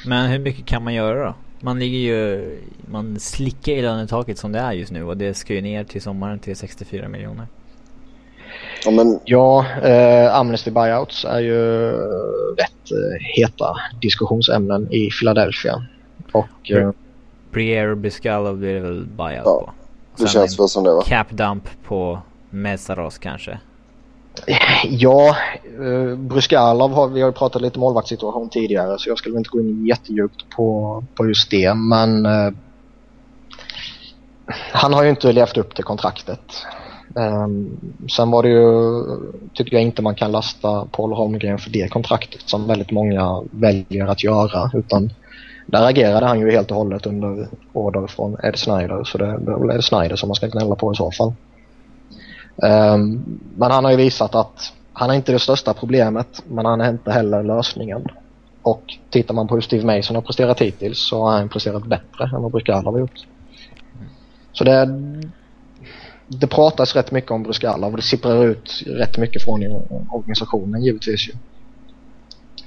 Men hur mycket kan man göra då? Man ligger ju, man slickar i lönetaket som det är just nu och det ska ju ner till sommaren till 64 miljoner. Ja, men... ja eh, Amnesty Buyouts är ju rätt eh, heta diskussionsämnen i Philadelphia. Och... Eh, Briere Biscalo blir väl buyout ja, på. det känns väl som det va? Cap dump på Mesaros kanske. Ja, eh, Bryskalov har vi har ju pratat lite målvaktssituation tidigare så jag skulle inte gå in jättedjupt på, på just det men eh, han har ju inte levt upp till kontraktet. Eh, sen var det ju, tycker jag inte man kan lasta Paul Holmgren för det kontraktet som väldigt många väljer att göra utan där agerade han ju helt och hållet under order från Ed Snyder så det, det är väl Ed Snyder som man ska gnälla på i så fall. Um, men han har ju visat att han är inte det största problemet men han är inte heller lösningen. Och tittar man på hur Steve Mason har presterat hittills så har han presterat bättre än vad Bryskalov har gjort. Så det, det pratas rätt mycket om Bryskalov och det sipprar ut rätt mycket från organisationen givetvis ju.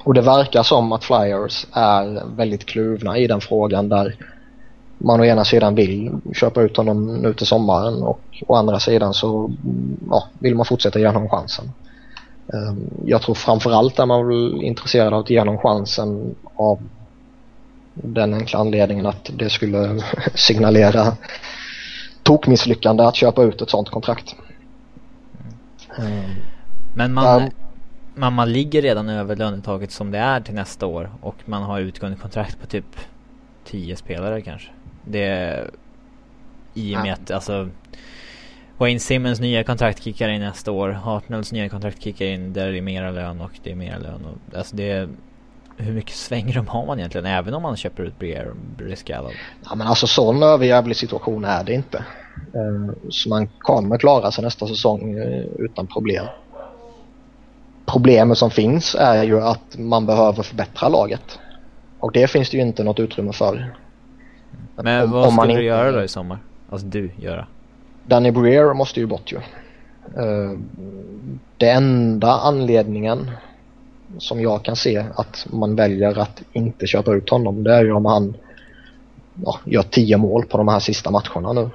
Och det verkar som att Flyers är väldigt kluvna i den frågan där man å ena sidan vill köpa ut honom nu till sommaren och å andra sidan så ja, vill man fortsätta ge honom chansen. Ehm, jag tror framförallt är man väl intresserad av att ge honom chansen av den enkla anledningen att det skulle signalera tokmisslyckande att köpa ut ett sånt kontrakt. Ehm, Men man, um, man, man ligger redan över lönetaget som det är till nästa år och man har utgående kontrakt på typ 10 spelare kanske. Det i och med att alltså Wayne Simmons nya kontrakt kickar in nästa år. Hartnells nya kontrakt kickar in där det är mera lön och det är mera lön. Och, alltså det är, hur mycket svängrum har man egentligen? Även om man köper ut Brier Briscallo? Ja men alltså sån överjävlig situation är det inte. Uh, så man kommer klara sig nästa säsong uh, utan problem. Problemet som finns är ju att man behöver förbättra laget. Och det finns det ju inte något utrymme för. Men om, vad om skulle du göra då i sommar? Alltså du göra? Danny Breer måste ju bort ju. Uh, det enda anledningen som jag kan se att man väljer att inte köpa ut honom det är ju om han ja, gör tio mål på de här sista matcherna nu.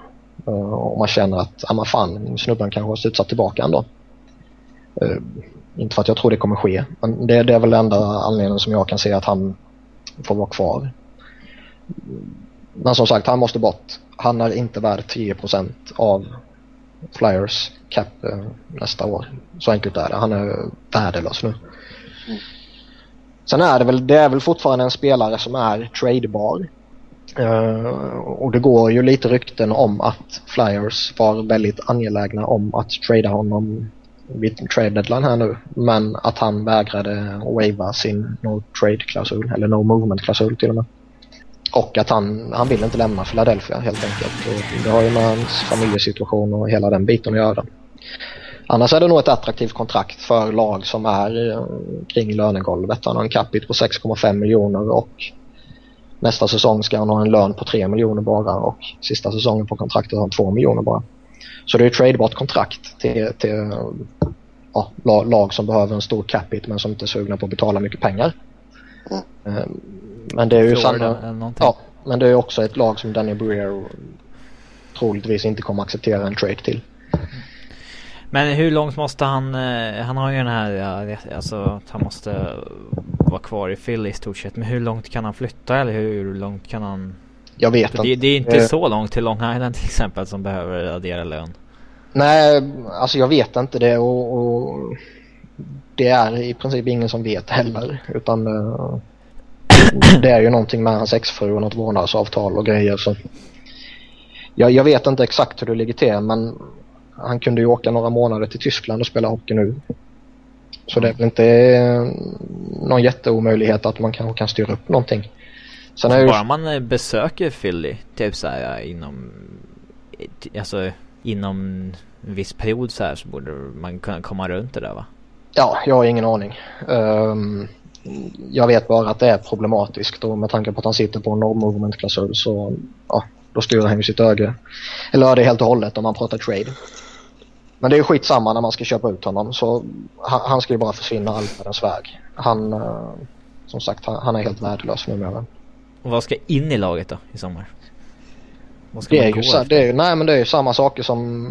Uh, och man känner att, ja men fan, snubben kanske har studsat tillbaka ändå. Uh, inte för att jag tror det kommer ske, men det, det är väl enda anledningen som jag kan se att han får vara kvar. Men som sagt, han måste bort. Han är inte värd 10% av Flyers cap eh, nästa år. Så enkelt är det. Han är värdelös nu. Sen är det väl, det är väl fortfarande en spelare som är tradebar. Uh, och det går ju lite rykten om att Flyers var väldigt angelägna om att trada honom vid trade deadline här nu. Men att han vägrade waiva sin no trade-klausul, eller no movement-klausul till och med. Och att han, han vill inte lämna Philadelphia helt enkelt. Och det har ju med hans familjesituation och hela den biten att göra. Annars är det nog ett attraktivt kontrakt för lag som är eh, kring lönegolvet. Han har en capita på 6,5 miljoner och nästa säsong ska han ha en lön på 3 miljoner bara och sista säsongen på kontraktet har han 2 miljoner bara. Så det är ett tradebart kontrakt till, till ja, lag som behöver en stor capita men som inte är sugna på att betala mycket pengar. Mm. Men det är ju samma, ja, men det är också ett lag som Danny Breer troligtvis inte kommer acceptera en trade till. Men hur långt måste han, eh, han har ju den här, alltså att han måste vara kvar i Philly i stort sett. Men hur långt kan han flytta eller hur långt kan han? Jag vet inte. Det, det är inte uh, så långt till Long Island till exempel som behöver addera lön. Nej, alltså jag vet inte det och, och det är i princip ingen som vet heller. Utan uh, det är ju någonting med hans exfru och något vårdnadsavtal och grejer. Så jag, jag vet inte exakt hur det ligger till men han kunde ju åka några månader till Tyskland och spela hockey nu. Så det är väl inte eh, någon jätteomöjlighet att man kanske kan styra upp någonting. Sen är Bara ju... man eh, besöker Philly, typ så här inom, alltså inom en viss period så här så borde man kunna komma runt det där va? Ja, jag har ingen aning. Um, jag vet bara att det är problematiskt och med tanke på att han sitter på en no movement klausul så ja, då styr han ju sitt öga. Eller det helt och hållet om man pratar trade. Men det är ju skitsamma när man ska köpa ut honom så han, han ska ju bara försvinna all världens väg. Han, uh, som sagt, han, han, är helt värdelös numera. Och vad ska in i laget då i sommar? Det är, ju, så, det är ju, nej men det är ju samma saker som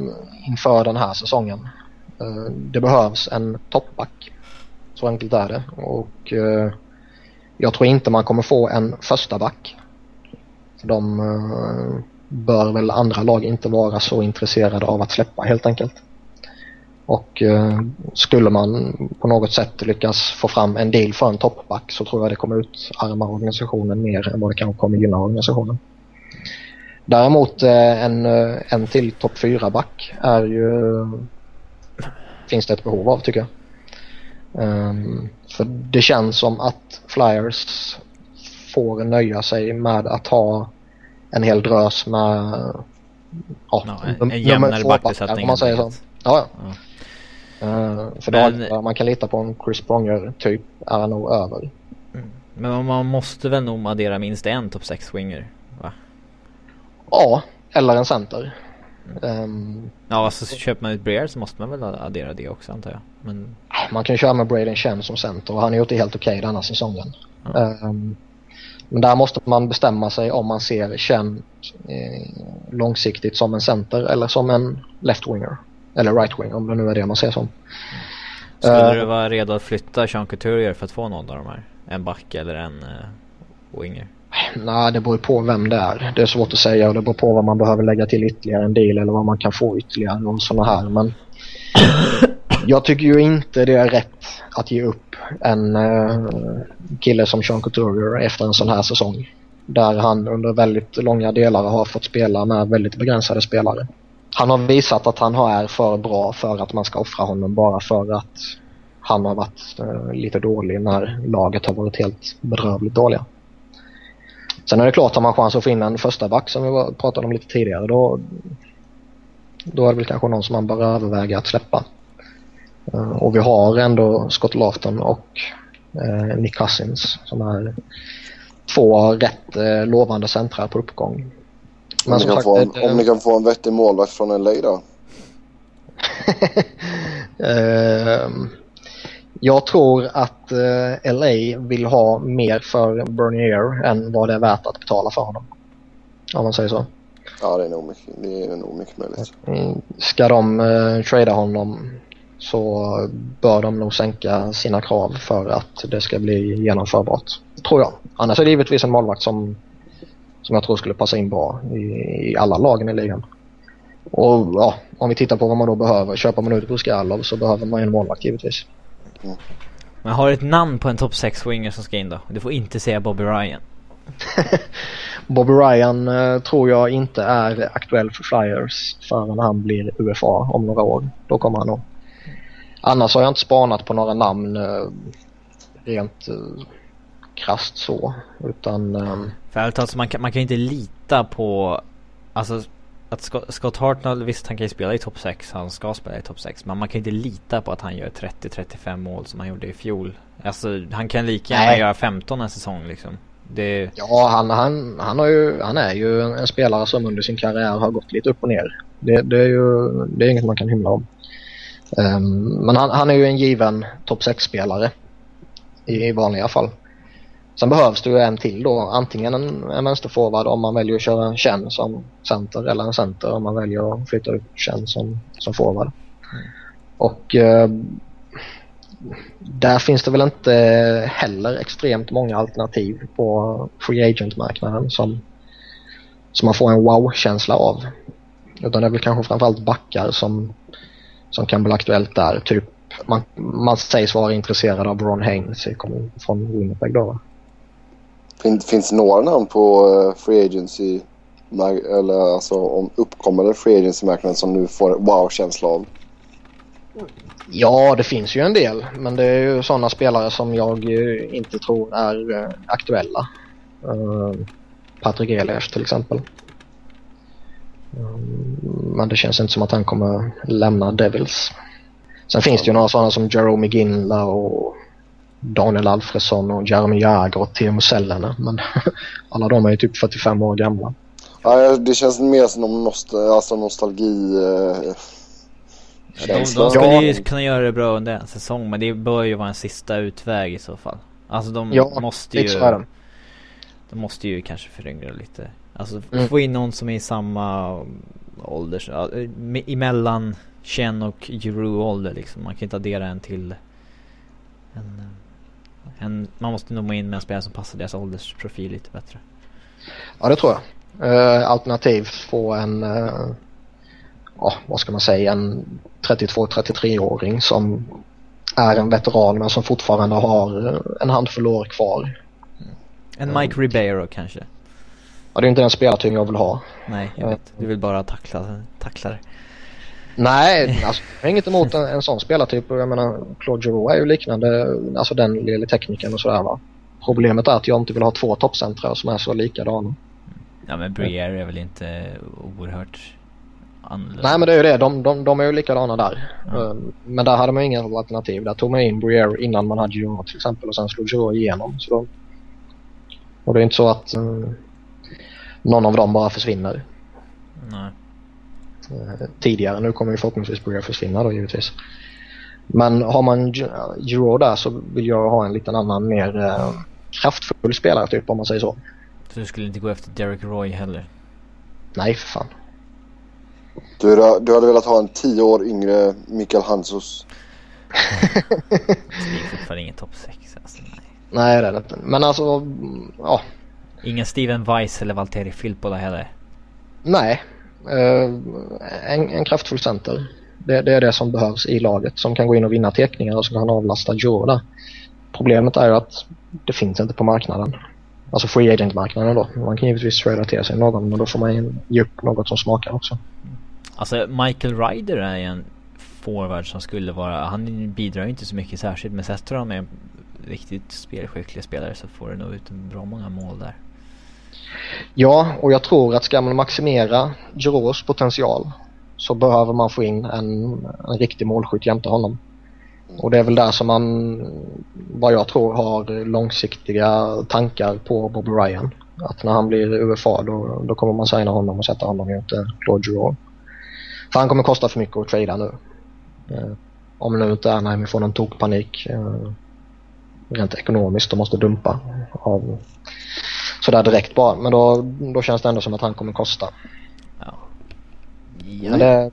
inför den här säsongen. Uh, det behövs en toppback. Så enkelt är det. Och eh, jag tror inte man kommer få en första back. De eh, bör väl andra lag inte vara så intresserade av att släppa helt enkelt. Och eh, skulle man på något sätt lyckas få fram en deal för en toppback så tror jag det kommer utarma organisationen mer än vad det kanske kommer gynna organisationen. Däremot eh, en, en till topp 4-back är ju finns det ett behov av tycker jag. Um, för det känns som att Flyers får nöja sig med att ha en hel drös med ja, no, en, en jämnare backbesättning. Om man säger så. Ja, ja. Uh, för men, då, man kan lita på en Chris Pronger typ är nog över. Mm. Men man måste väl nog addera minst en top 6 winger? Va? Ja, eller en center. Um, ja, alltså köper man ut Breer så måste man väl addera det också antar jag. Men... Man kan köra med Braden Chen som center och han har gjort det helt okej okay denna säsongen. Ja. Um, men där måste man bestämma sig om man ser Chen eh, långsiktigt som en center eller som en left-winger. Eller right wing om det nu är det man ser som. Skulle uh, du vara redo att flytta Sean Couturier för att få någon av de här? En back eller en uh, winger? Nej, det beror på vem det är. Det är svårt att säga och det beror på vad man behöver lägga till ytterligare en del eller vad man kan få ytterligare och sådana här. Men jag tycker ju inte det är rätt att ge upp en uh, kille som Sean Couturier efter en sån här säsong. Där han under väldigt långa delar har fått spela med väldigt begränsade spelare han har visat att han är för bra för att man ska offra honom bara för att han har varit eh, lite dålig när laget har varit helt bedrövligt dåliga. Sen är det klart, har man chans att få in en första back som vi pratade om lite tidigare då, då är det väl kanske någon som man bör överväga att släppa. Uh, och vi har ändå Scott Lafton och uh, Nick Cousins som är två rätt uh, lovande centrar på uppgång. Men om, ni kan, få en, om ni kan få en vettig målvakt från LA då? jag tror att eh, LA vill ha mer för Bernier än vad det är värt att betala för honom. Om man säger så. Ja, det är nog mycket, det är nog mycket möjligt. Mm, ska de uh, trada honom så bör de nog sänka sina krav för att det ska bli genomförbart. Tror jag. Annars är det givetvis en målvakt som som jag tror skulle passa in bra i, i alla lagen i ligan. Och ja, om vi tittar på vad man då behöver. Köper man ut Buskalov så behöver man en målvakt givetvis. Mm. Men har du ett namn på en topp 6 winger som ska in då? Du får inte säga Bobby Ryan. Bobby Ryan eh, tror jag inte är aktuell för Flyers förrän han blir UFA om några år. Då kommer han nog. Annars har jag inte spanat på några namn eh, rent eh, krasst så. Utan... Eh, För talat, man kan, man kan inte lita på... Alltså att Scott, Scott Hartnell, visst han kan ju spela i topp 6, han ska spela i topp 6. Men man kan inte lita på att han gör 30-35 mål som han gjorde i fjol. Alltså han kan lika gärna göra 15 en säsong liksom. Det... Ja, han, han, han, har ju, han är ju en, en, spelare som under sin karriär har gått lite upp och ner. Det, det är ju det är inget man kan hymla om. Um, men han, han, är ju en given topp 6-spelare i, i vanliga fall. Sen behövs det ju en till då. Antingen en, en vänsterforward om man väljer att köra en Chen som center eller en center om man väljer att flytta upp Chen som, som forward. Mm. Och eh, där finns det väl inte heller extremt många alternativ på free agent-marknaden som, som man får en wow-känsla av. Utan det är väl kanske framförallt backar som, som kan bli aktuellt där. Typ man, man sägs vara intresserad av Ron Haynes från Winnipeg då Fin, finns det några namn på uh, free agency eller alltså om uppkommande free agency-marknaden som nu får wow-känsla av? Ja, det finns ju en del. Men det är ju sådana spelare som jag inte tror är uh, aktuella. Eh, uh, Patrik Elias till exempel. Men det känns inte som att han kommer lämna Devils. Sen finns det ju några sådana som Jerome Ginla och Daniel Alfredsson och Jeremy Jagr och Teemu Selänne. Men alla de är ju typ 45 år gamla. Ja, det känns mer som nost alltså nostalgi. Eh, de, de skulle ju kunna göra det bra under en säsong men det bör ju vara en sista utväg i så fall. Alltså de ja, måste ju... De måste ju kanske föryngra lite. Alltså mm. få in någon som är i samma ålder, emellan Chen och Giroux ålder liksom. Man kan inte addera en till en en, man måste nog må in med en spelare som passar deras åldersprofil lite bättre. Ja, det tror jag. Uh, alternativt få en, uh, ja, vad ska man säga, en 32-33-åring som är en veteran men som fortfarande har en handfull år kvar. En Mike Ribeiro kanske? Ja, det är inte den spelartyp jag vill ha. Nej, jag vet. Du vill bara tackla, tackla det. Nej, alltså, jag har inget emot en, en sån spelartyp. Jag menar, Claude Giroux är ju liknande, alltså den lille tekniken och sådär va. Problemet är att jag inte vill ha två toppcentrar som är så likadana. Ja men Briere är väl inte oerhört annorlunda? Nej men det är ju det, de, de, de är ju likadana där. Ehm, men där hade man inga alternativ. Där tog man in Briere innan man hade Giroux till exempel och sen slog Giroux igenom. Så då... Och det är inte så att um, någon av dem bara försvinner. Nej. Tidigare. Nu kommer ju förhoppningsvis börja försvinna då givetvis. Men har man Giro där så vill jag ha en liten annan mer eh, kraftfull spelare typ om man säger så. Så du skulle inte gå efter Derek Roy heller? Nej för fan. Du, du hade velat ha en tio år yngre Mikael Hansos? det är fortfarande ingen topp 6 alltså, nej. Nej det är det inte. Men alltså, ja. Ingen Steven Weiss eller Valtteri Filppula heller? Nej, Eh, en, en kraftfull center. Det, det, är det som behövs i laget som kan gå in och vinna teckningar och som kan avlasta Joe där. Problemet är ju att det finns inte på marknaden. Alltså free agent-marknaden då. Man kan givetvis trada till sig någon men då får man ge upp något som smakar också. Alltså Michael Ryder är en forward som skulle vara, han bidrar ju inte så mycket särskilt men sätter han med en riktigt spelskicklig spelare så får du nog ut bra många mål där. Ja, och jag tror att ska man maximera Giroux potential så behöver man få in en, en riktig målskytt jämte honom. Och det är väl där som man, vad jag tror, har långsiktiga tankar på Bobby Ryan. Att när han blir UFA då, då kommer man signa honom och sätta honom jämte eh, Claude Giroux. För han kommer kosta för mycket att trada nu. Eh, om nu inte Anaheim får någon tokpanik eh, rent ekonomiskt och måste dumpa av sådär direkt bara. Men då, då känns det ändå som att han kommer kosta. Ja. Men det,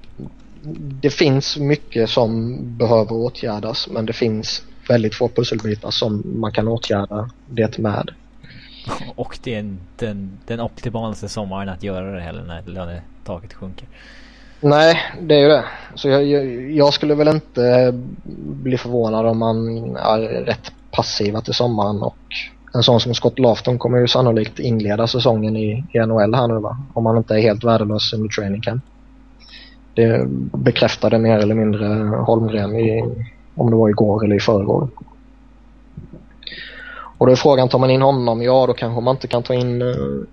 det finns mycket som behöver åtgärdas men det finns väldigt få pusselbitar som man kan åtgärda det med. Och det är den, den optimalaste sommaren att göra det heller när lönetaket sjunker. Nej, det är ju det. Så jag, jag, jag skulle väl inte bli förvånad om man är rätt passiva till sommaren och en sån som Scott Lafton kommer ju sannolikt inleda säsongen i, i NHL här nu va? Om han inte är helt värdelös under training camp. Det bekräftade mer eller mindre Holmgren i, om det var igår eller i förrgår. Och då är frågan, tar man in honom? Ja, då kanske man inte kan ta in uh,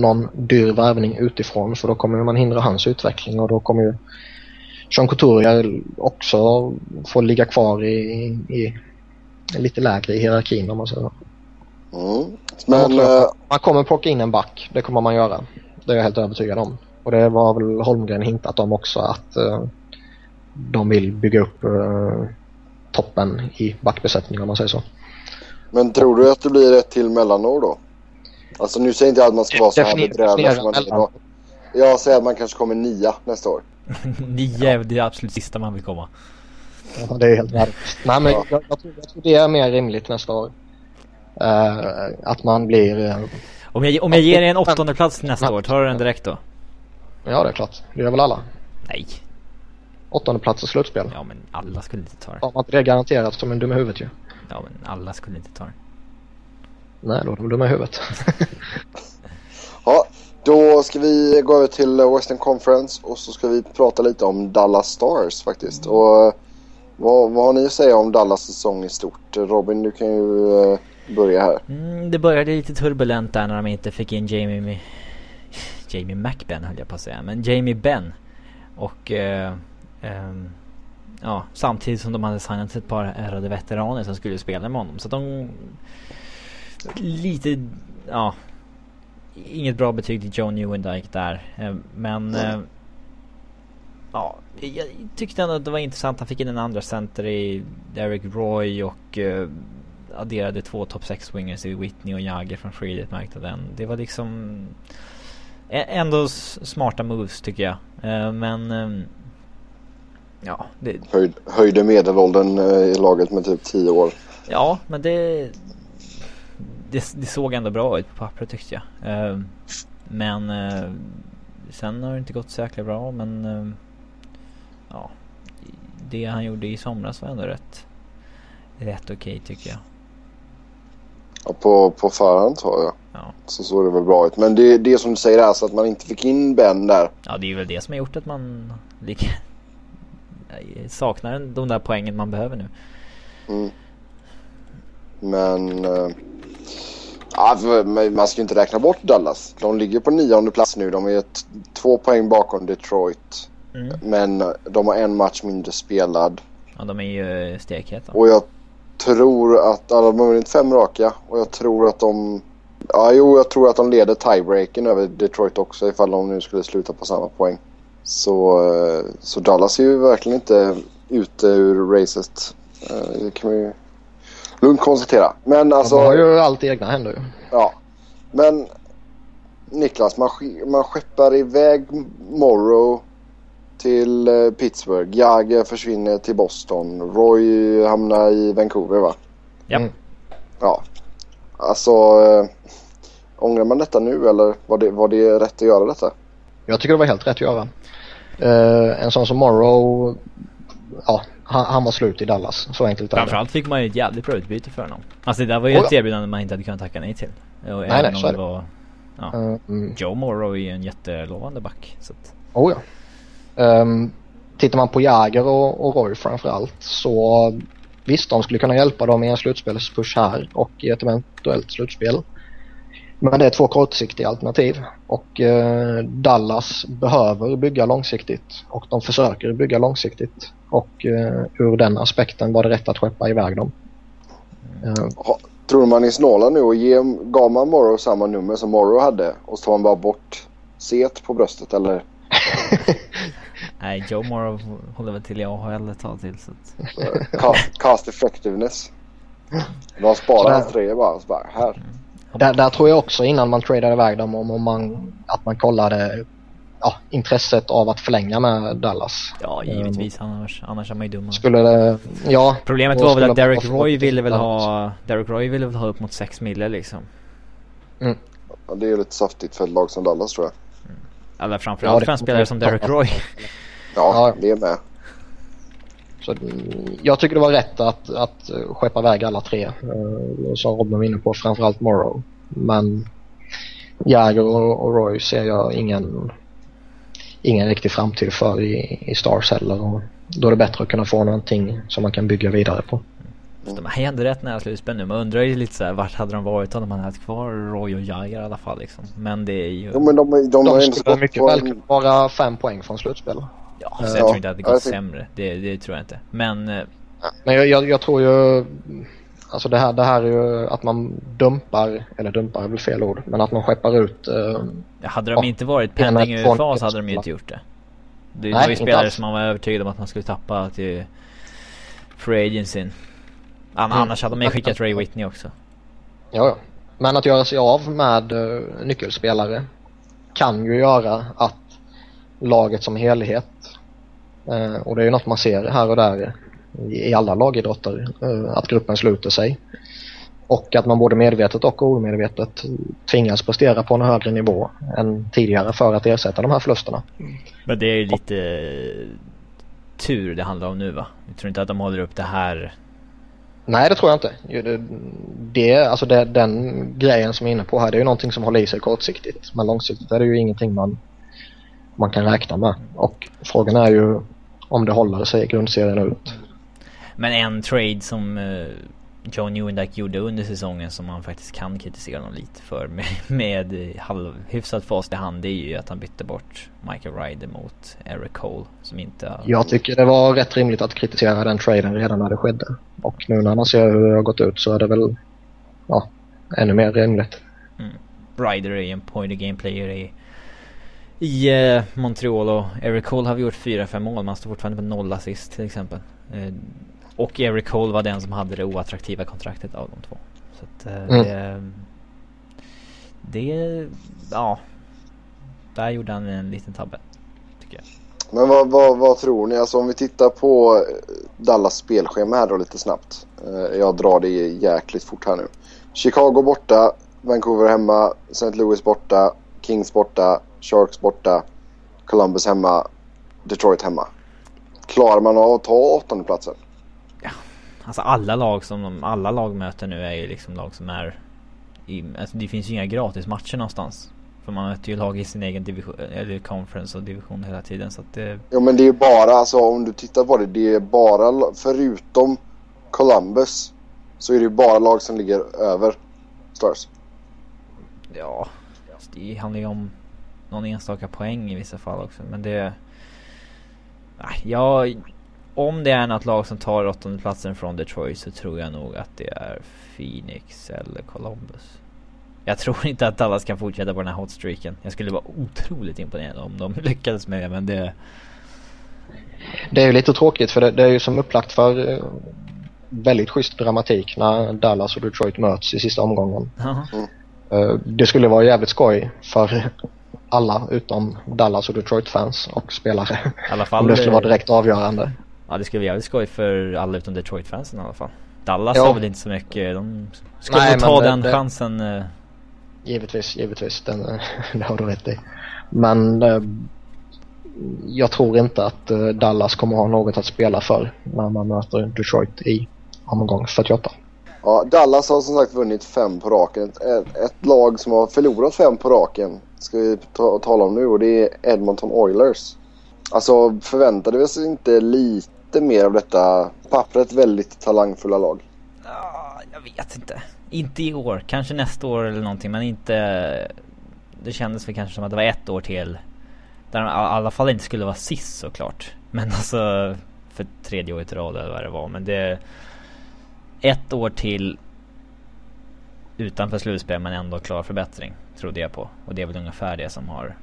någon dyr värvning utifrån för då kommer man hindra hans utveckling och då kommer ju Jean Couturier också få ligga kvar i, i, i lite lägre i hierarkin om man säger mm. Men, uh, man kommer plocka in en back, det kommer man göra. Det är jag helt övertygad om. Och det var väl Holmgren hintat om också att uh, de vill bygga upp uh, toppen i backbesättningen om man säger så. Men tror du att det blir ett till mellanår då? Alltså nu säger inte jag att man ska vara så här bedrövlig som man är idag. Jag säger att man kanske kommer nia nästa år. Nio är det absolut sista man vill komma. Ja, det är helt värdelöst. Nej men ja. jag, jag, tror, jag tror det är mer rimligt nästa år. Uh, att man blir... Uh, om, jag, om jag ger dig en åttonde plats nästa år, tar du den direkt då? Ja det är klart. Det gör väl alla? Nej. Åttonde plats och slutspel. Ja men alla skulle inte ta det. Har man inte det garanterat som en dum i huvudet ju. Ja men alla skulle inte ta det. Nej då är de dumma i huvudet. ja, då ska vi gå över till Western Conference och så ska vi prata lite om Dallas Stars faktiskt. Mm. Och vad, vad har ni att säga om Dallas säsong i stort? Robin, du kan ju uh, börja här. Mm, det började lite turbulent där när de inte fick in Jamie... Jamie McBen höll jag på att säga, men Jamie Benn. Och... Uh, um, ja, samtidigt som de hade signat ett par ärrade veteraner som skulle spela med honom. Så de... Lite... Ja. Inget bra betyg till Joe Newendike där. Eh, men... Mm. Ja, jag tyckte ändå att det var intressant. Han fick in en andra center i Derek Roy och uh, adderade två top 6 wingers i Whitney och Jagger från Freelit-marknaden. Det var liksom ändå smarta moves tycker jag. Uh, men um, Ja, det... Höjd, höjde medelåldern i laget med typ 10 år. Ja, men det, det, det såg ändå bra ut på pappret tyckte jag. Men sen har det inte gått så jäkla bra men ja, det han gjorde i somras var ändå rätt, rätt okej okay, tycker jag. Ja, på, på förhand tror jag. Ja. Så såg det väl bra ut. Men det, det som du säger alltså att man inte fick in Ben där. Ja, det är väl det som har gjort att man lika, saknar de där poängen man behöver nu. Mm. Men... Äh, ja, man ska ju inte räkna bort Dallas. De ligger på nionde plats nu. De är ett, två poäng bakom Detroit. Mm. Men de har en match mindre spelad. Ja, de är ju stekheta. Och jag tror att... Ja, de har vunnit fem raka. Och jag tror att de... Ja, jo, jag tror att de leder tiebreaken över Detroit också ifall de nu skulle sluta på samma poäng. Så, eh, så Dallas är ju verkligen inte ute ur racet. Eh, det kan man ju lugnt konstatera. Men alltså... De har ju allt i egna händer ju. Ja. Men Niklas, man, man skeppar iväg Morrow till eh, Pittsburgh. Jagger försvinner till Boston. Roy hamnar i Vancouver va? Ja. Mm. Ja. Alltså, äh, ångrar man detta nu eller var det, var det rätt att göra detta? Jag tycker det var helt rätt att göra. Uh, en sån som Morrow, ja, han, han, var slut i Dallas. Så enkelt är det. Framförallt fick man ju ett jävligt bra utbyte för honom. Alltså det där var ju oh, ett erbjudande man inte hade kunnat tacka nej till. Och nej, nej, så är det. Var, ja, uh, mm. Joe Morrow är ju en jättelovande back. Så att... Oh ja. Um, tittar man på Jäger och, och Roy framförallt så visst, de skulle kunna hjälpa dem i en slutspelspush här och i ett eventuellt slutspel. Men det är två kortsiktiga alternativ och eh, Dallas behöver bygga långsiktigt och de försöker bygga långsiktigt och eh, ur den aspekten var det rätt att skeppa iväg dem. Eh. Tror man är snåla nu och ge, gav man Morrow samma nummer som Morrow hade och så tar man bara bort set på bröstet eller? Nej, Joe Morrow håller väl till i AHL ett tag till. Så att... cast, cast effectiveness. De sparar hans tre bara, så bara här. Mm. Där, där, tror jag också innan man tradade iväg dem om, om man, att man kollade ja, intresset av att förlänga med Dallas. Ja, givetvis. Annars, annars är man ju dum. Skulle det, ja. Problemet var väl att Derek Roy ville väl ha, Derek Roy ville väl ha upp mot 6 mille liksom. Mm. Ja, det är lite saftigt för ett lag som Dallas tror jag. Eller framförallt för en spelare som Derek Roy. Ja, det är med. Så jag tycker det var rätt att, att skeppa iväg alla tre. Uh, som Robin var inne på, framförallt Morrow. Men Jagger och, och Roy ser jag ingen, ingen riktig framtid för i, i Stars heller. Och då är det bättre att kunna få någonting som man kan bygga vidare på. De är ändå rätt nära slutspel nu. Man undrar ju lite såhär vart hade de varit om de hade haft kvar Roy och Jagger i alla fall liksom. Men det är ju... Jo men de, de, De, har de inte skulle mycket väl kunna vara fem poäng från slutspel. Ja, Ja, så jag tror inte att det gått sämre. Det, det tror jag inte. Men eh, Men jag, jag, jag tror ju, alltså det här, det här är ju att man dumpar, eller dumpar är väl fel ord, men att man skeppar ut eh, hade de Ja, inte varit pending UFA så hade de ju inte gjort det. Det, Nej, var ju spelare som man var övertygad om att man skulle tappa till Free Agencyn. An-. Annars hade de ju skickat Ray Whitney också. Ja, ja. Men att göra sig av med uh, nyckelspelare kan ju göra att laget som helhet, eh, och det är ju något man ser här och där i, i alla lagidrotter, eh, att gruppen sluter sig. Och att man både medvetet och omedvetet tvingas prestera på en högre nivå än tidigare för att ersätta de här förlusterna. Men det är ju lite tur det handlar om nu va? Jag tror inte att de håller upp det här. Nej, det tror jag inte. Det, det, alltså det, den grejen som jag är inne på här, det är ju någonting som håller i sig kortsiktigt. Men långsiktigt är det ju ingenting man, man kan räkna med. Och frågan är ju om det håller sig i grundserien ut. Men en trade som eh, Joe Newendike gjorde under säsongen som man faktiskt kan kritisera honom lite för med, med halv, hyfsat fast i hand det är ju att han bytte bort Michael Ryder mot Eric Cole som inte har... Jag tycker det var rätt rimligt att kritisera den traden redan när det skedde. Och nu när man ser hur det har gått ut så är det väl ja, ännu mer rimligt. Ryder är ju en point game player i, i eh, Montreal och Eric Cole har vi gjort 4-5 mål men han står fortfarande på noll assist till exempel. Eh, och Eric Cole var den som hade det oattraktiva kontraktet av de två. Så att eh, Mm. det... Det... Ja. Där gjorde han en liten tabbe. Tycker jag. Men vad, vad, vad tror ni? Alltså om vi tittar på eh, Dallas spelschema här då lite snabbt. Eh, Jag drar det jäkligt fort här nu. Chicago borta, Vancouver hemma, St. Louis borta, Kings borta, Sharks borta, Columbus hemma, Detroit hemma. Klarar man av att ta åttondeplatsen? Alltså alla lag som de, alla lag möter nu är ju liksom lag som är i, alltså det finns ju inga gratis matcher någonstans. För man möter ju lag i sin egen division, eller conference och division hela tiden så att det, Ja men det är ju bara, alltså om du tittar på det, det är bara, förutom Columbus så är det ju bara lag som ligger över Stars. ja. alltså Det handlar ju om någon enstaka poäng i vissa fall också men det... Nej, jag... Om det är något lag som tar åttondeplatsen från Detroit så tror jag nog att det är Phoenix eller Columbus. Jag tror inte att Dallas kan fortsätta på den här hotstreaken. Jag skulle vara otroligt imponerad om de lyckades med det men det... Det är ju lite tråkigt för det, det är ju som upplagt för eh, väldigt schysst dramatik när Dallas och Detroit möts i sista omgången. Eh, Det skulle vara jävligt skoj för alla utom Dallas och Detroit-fans och spelare. I alla Om fall... det skulle vara direkt avgörande. Ja det skulle vara jävligt skoj för alla utom Detroit-fansen i alla fall. Dallas Ja. har väl inte så mycket, de ska Nej, ta den det- chansen. eh, Givetvis, givetvis. Den, eh, det har du rätt i. Men eh, jag tror inte att eh, Dallas kommer ha något att spela för när man möter Detroit i omgång 48. Ja, Dallas har som sagt vunnit fem på raken. Ett, ett, ett lag som har förlorat fem på raken ska vi ta, tala om nu och det är Edmonton Oilers. Alltså förväntade vi oss inte lite mer av detta pappret väldigt talangfulla lag? Ja, jag vet inte. Inte i år, kanske nästa år eller någonting men inte... Det kändes väl kanske som att det var ett år till. Där de i alla fall inte skulle vara sist såklart. Men alltså för tredje året i rad eller vad det var. Men det... Ett år till utanför slutspel men ändå klar förbättring. Trodde jag på. Och det är väl ungefär det som har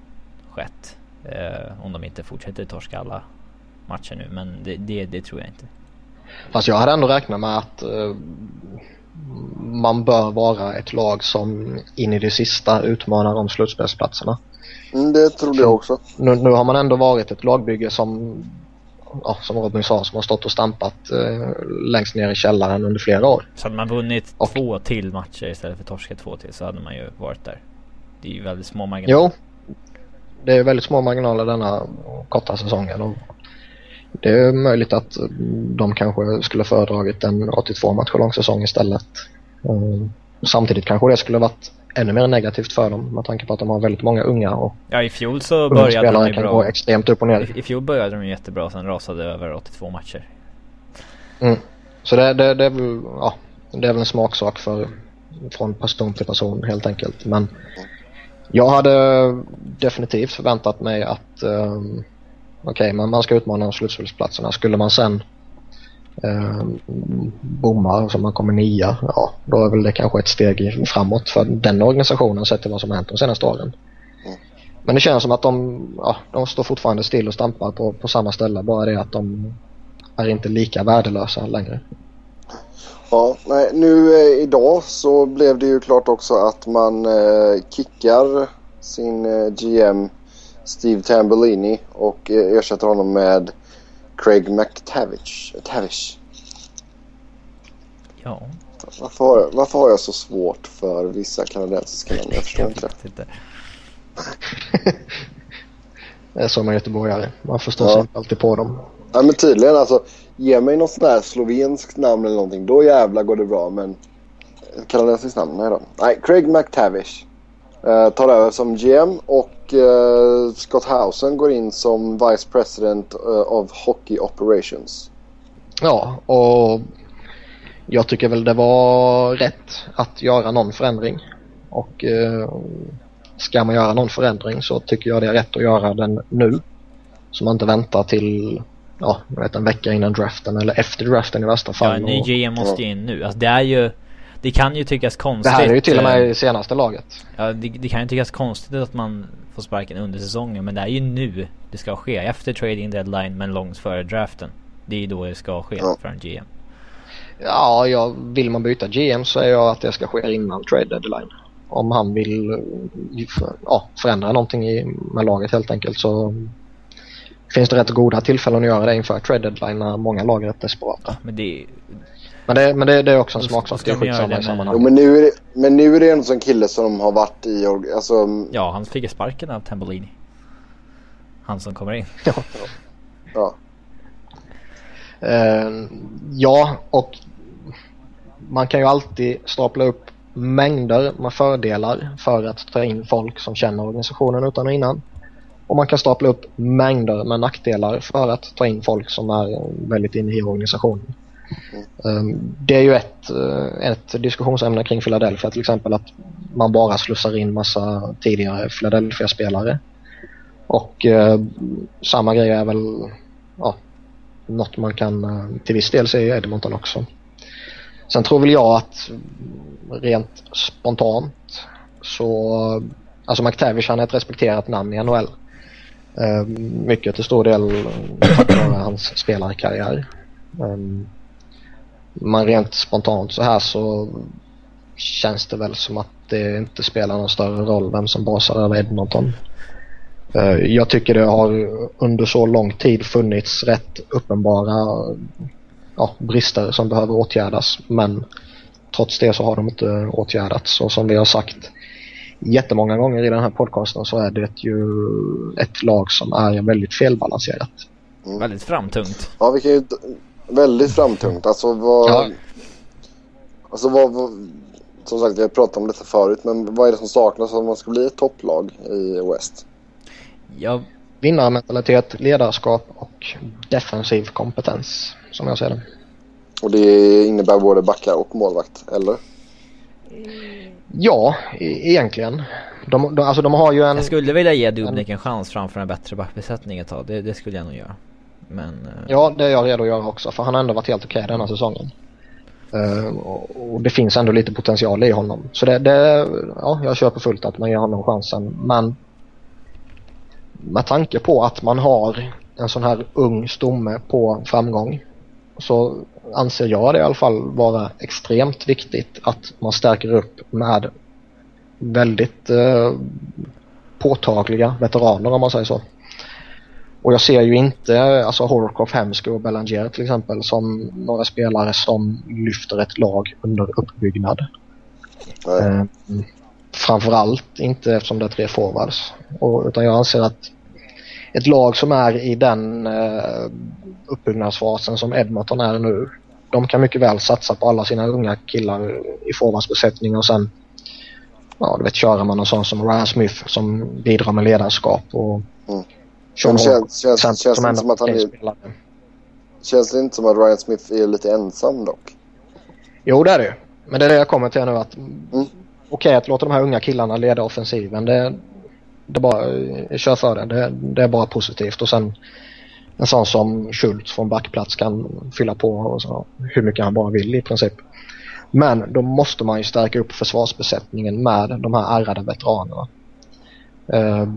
skett. Eh, om de inte fortsätter torska alla matcher nu. Men det, det, det tror jag inte. Fast jag hade ändå räknat med att eh, man bör vara ett lag som in i det sista utmanar om slutspelsplatserna. Mm, det trodde jag också. Nu, nu har man ändå varit ett lagbygge som, ja, som Robin sa, som har stått och stampat eh, längst ner i källaren under flera år. Så hade man vunnit Och- två till matcher istället för torskat två till så hade man ju varit där. Det är ju väldigt små marginaler. Jo, det är väldigt små marginaler denna korta säsongen. Och det är möjligt att de kanske skulle föredragit en 82 matcher lång säsong istället. Mm. Samtidigt kanske det skulle varit ännu mer negativt för dem med tanke på att de har väldigt många unga och Ja i fjol så började de ju kan bra. gå extremt upp och ner. I, I fjol började de ju jättebra sen rasade över 82 matcher. Mm. Så det, det, det, är väl, ja, det är väl en smaksak för, från person till person helt enkelt. Men jag hade definitivt förväntat mig att um, okej, men man ska utmana slutspelsplatserna. Skulle man sen um, bomma så man kommer nia, ja då är väl det kanske ett steg framåt för den organisationen sett till vad som har hänt de senaste åren. Men det känns som att de, ja, de står fortfarande still och stampar på, på samma ställe. Bara det att de är inte lika värdelösa längre. Ja, nej, nu eh, idag så blev det ju klart också att man eh, kickar sin eh, GM Steve Tambellini och eh, ersätter honom med Craig McTavish. Tavish. Ja. Varför har, jag, varför har jag så svårt för vissa kanadensiska namn? Jag förstår inte det. Inte. Det är som en göteborgare. Man förstår Ja. sig inte alltid på dem. Ja, men tydligen alltså. Ge mig något sånt här slovenskt namn eller någonting. Då jävla går det bra. Men kanadensiskt namn? Nej då. Nej, Craig McTavish. Eh, tar över som GM och eh, Scott Housen går in som Vice President eh, of Hockey Operations. Ja, och jag tycker väl det var rätt att göra någon förändring. Och eh, ska man göra någon förändring så tycker jag det är rätt att göra den nu. Så man inte väntar till ja, vet, en vecka innan draften eller efter draften i värsta Ja, fall. en ny GM måste ju in nu. Alltså det är ju... Det kan ju tyckas det konstigt. här är ju till och eh, med i senaste laget. Ja, det, det kan ju tyckas konstigt att man får sparken under säsongen. Men det är ju nu det ska ske. Efter trading deadline men långt före draften. Det är ju då det ska ske Ja. för en GM. Ja, ja, vill man byta GM så är jag att det ska ske innan trade deadline. Om han vill eh, ja, förändra någonting i, med laget helt enkelt så finns det rätt goda tillfällen att göra det inför trade deadline när många lag är rätt desperata. Men det... Men det, men det, det är också en smaksak. Det är skitsamma i med- Jo, men, nu är det, men nu är det en sån kille som har varit i... Alltså, Ja, han fick sparken av Tambellini. Han som kommer in. ja. Eh, ja, och man kan ju alltid stapla upp mängder med fördelar för att ta in folk som känner organisationen utan och innan. Och man kan stapla upp mängder med nackdelar för att ta in folk som är väldigt inne i organisationen. Ehm, det är ju ett, eh, ett diskussionsämne kring Philadelphia till exempel att man bara slussar in massa tidigare Philadelphia-spelare. Och eh, samma grej är väl ja, något man kan eh, till viss del se i Edmonton också. Sen tror väl jag att rent spontant så, alltså McTavish han är ett respekterat namn i NHL. Eh, Mycket till stor del tack vare hans spelarkarriär. Ehm, men rent spontant så här så känns det väl som att det inte spelar någon större roll vem som basar över Edmonton. Eh, Jag tycker det har under så lång tid funnits rätt uppenbara ja, brister som behöver åtgärdas men trots det så har de inte åtgärdats och som vi har sagt jättemånga gånger i den här podcasten så är det ju ett lag som är väldigt felbalanserat. Väldigt framtungt. Ja, vi kan ju... Väldigt framtungt. Alltså vad... Ja. Alltså vad, vad... Som sagt, vi har pratat om detta förut. Men vad är det som saknas om man ska bli ett topplag i West? Jag, Vinnarmentalitet, ledarskap och defensiv kompetens som jag ser det. Och det innebär både backar och målvakt, eller? Ja, e- egentligen. De, de, alltså de har ju en... jag skulle vilja ge Dubnik en chans framför en bättre backbesättning ett tag. Det, det skulle jag nog göra. Men... Eh, ja, det är jag redo att göra också för han har ändå varit helt okej denna säsongen. Uh, och, och det finns ändå lite potential i honom. Så det, det ja, jag köper fullt att man ger honom chansen. Men med tanke på att man har en sån här ung stomme på framgång så anser jag det i alla fall vara extremt viktigt att man stärker upp med väldigt eh, påtagliga veteraner om man säger så. Och jag ser ju inte alltså Horkoff, Hemsky och Belanger till exempel som några spelare som lyfter ett lag under uppbyggnad. Eh, framförallt inte eftersom det är tre forwards. Och, utan jag anser att ett lag som är i den uh, uppbyggnadsfasen som Edmonton är nu. De kan mycket väl satsa på alla sina unga killar i forwardsbesättning och sen ja, du vet, köra med någon sån som Ryan Smith som bidrar med ledarskap och mm. Sean känns, känns, känns, inte som att han är, Känns det inte som att Ryan Smith är lite ensam dock? Jo det är det Men det är det jag kommer till nu att mm. okej okay, att låta de här unga killarna leda offensiven det, det bara, kör för det. det. Det är bara positivt och sen en sån som Schultz från backplats kan fylla på och så, hur mycket han bara vill i princip. Men då måste man ju stärka upp försvarsbesättningen med de här ärrade veteranerna. Uh,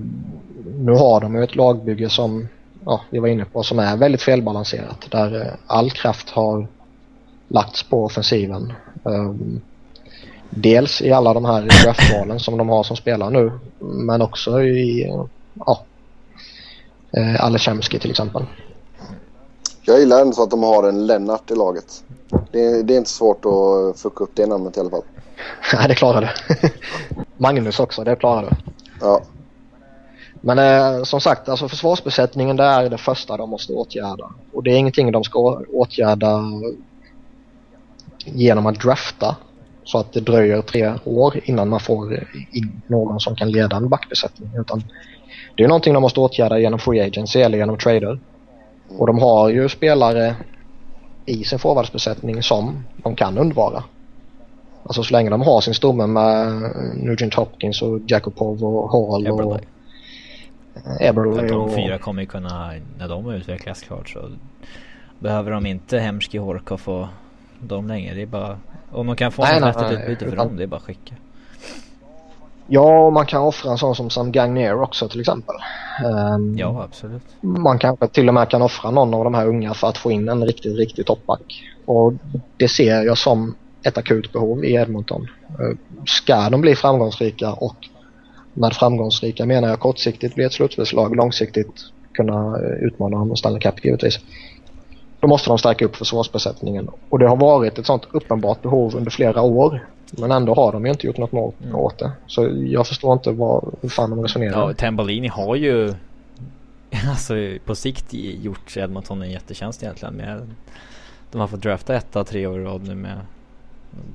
nu har de ju ett lagbygge som ja, vi var inne på som är väldigt felbalanserat där uh, all kraft har lagts på offensiven. Uh, dels i alla de här draftvalen som de har som spelar nu men också i ja, uh, Alechemski till exempel. Jag gillar ändå att de har en Lennart i laget. Det, det är inte svårt att fucka upp det namnet i alla fall. Nej, det klarar du. Magnus också, det klarar du. Ja. Men eh, som sagt, alltså försvarsbesättningen det är det första de måste åtgärda. Och det är ingenting de ska åtgärda genom att drafta. Så att det dröjer tre år innan man får in någon som kan leda en backbesättning. Utan det är någonting de måste åtgärda genom free agency eller genom trader. Och de har ju spelare i sin forwardsbesättning som de kan undvara. Alltså så länge de har sin stomme med Nugent Hopkins och Jakubov och Hall och Eberle. De fyra kommer ju kunna, när de utvecklas klart så behöver de inte Hemski, Horkoff och de längre. Det är bara, om de kan få nej, ett vettigt utbyte för dem, det är bara att skicka. Ja, man kan offra en sån som Sam Gagner också till exempel. Um, ja, absolut. Man kanske till och med kan offra någon av de här unga för att få in en riktigt, riktigt toppback. Och det ser jag som ett akut behov i Edmonton. Uh, ska de bli framgångsrika och med framgångsrika menar jag kortsiktigt bli ett slutspelslag, långsiktigt kunna uh, utmana om Stanley Cup givetvis. Då måste de stärka upp försvarsbesättningen och det har varit ett sånt uppenbart behov under flera år. Men ändå har de ju inte gjort något mål mm. åt det. Så jag förstår inte vad, hur fan de resonerar. Ja, Tambolini har ju alltså på sikt gjort Edmonton en jättetjänst egentligen. Med, de har fått drafta ett av tre år i rad nu med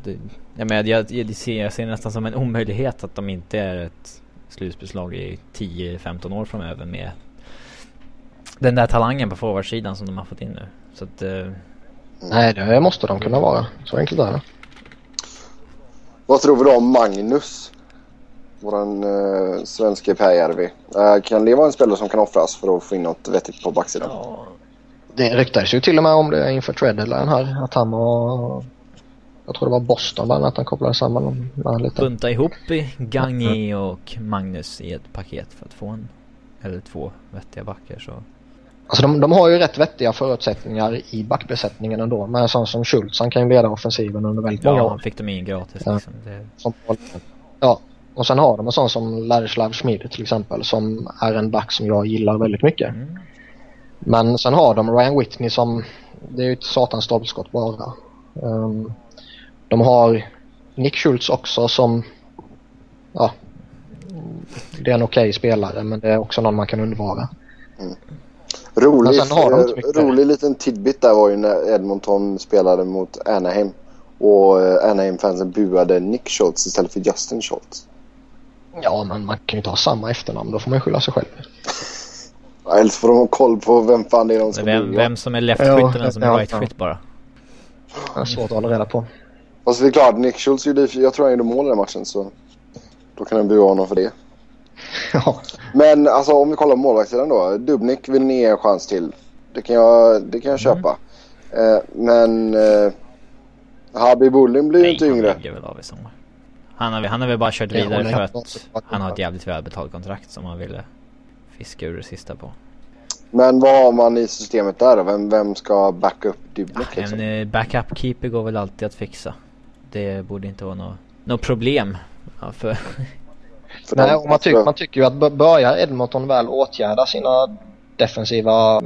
det, jag, menar, jag, jag, ser, jag ser nästan som en omöjlighet att de inte är ett slutspelslag i 10-15 år framöver med den där talangen på forwardsidan som de har fått in nu. Så att, uh... Nej, det måste de kunna vara. Så enkelt är det. Vad tror vi då om Magnus? Våran uh, svenske Pääjärvi. Uh, kan det vara en spelare som kan offras för att få in något vettigt på backsidan? Ja. Det ryktades ju till och med om det inför Treadline här. Att han var... Jag tror det var Boston bland annat han kopplade samman med lite. Bunta ihop Gagné och Magnus i ett paket för att få en eller två vettiga backar så Alltså de, de har ju rätt vettiga förutsättningar i backbesättningen ändå. Men en sån som Schultz, han kan ju leda offensiven under väldigt ja, många år. Ja, fick de in gratis liksom. Det... Ja, och sen har de en sån som Ladislav Schmid till exempel som är en back som jag gillar väldigt mycket. Mm. Men sen har de Ryan Whitney som, det är ju ett satans stolpskott bara. Um, de har Nick Schultz också som, ja, det är en okej okay spelare men det är också någon man kan undvara. Mm. Rolig, rolig liten tidbit där var ju när Edmonton spelade mot Anaheim. Och eh, Anaheim-fansen buade Nick Schultz istället för Justin Schultz. Ja, men man kan ju inte ha samma efternamn. Då får man skylla sig själv. Eller så får de ha koll på vem fan det är de ska vem, vem som är left-skytt och vem som är right-skytt bara. Det är svårt att hålla reda på. Fast det är klart, Nick Schultz gjorde, jag tror han gjorde mål i den matchen så då kan de bua honom för det. Ja. Men alltså om vi kollar på målvaktssidan då. Dubnik vill ni ge en chans till. Det kan jag, det kan jag mm. köpa. Eh, men eh, Habib Bullin blir ju inte yngre. Han väl av i sommar. Han har, han har väl bara kört vidare för att han har ett jävligt välbetalt kontrakt som han ville fiska ur det sista på. Men vad har man i systemet där då? Vem, vem ska backa upp Dubnik? Ja, liksom? En eh, backup keeper går väl alltid att fixa. Det borde inte vara något no problem ja, för Nej, och man, tyck, man tycker ju att börjar Edmonton väl åtgärda sina defensiva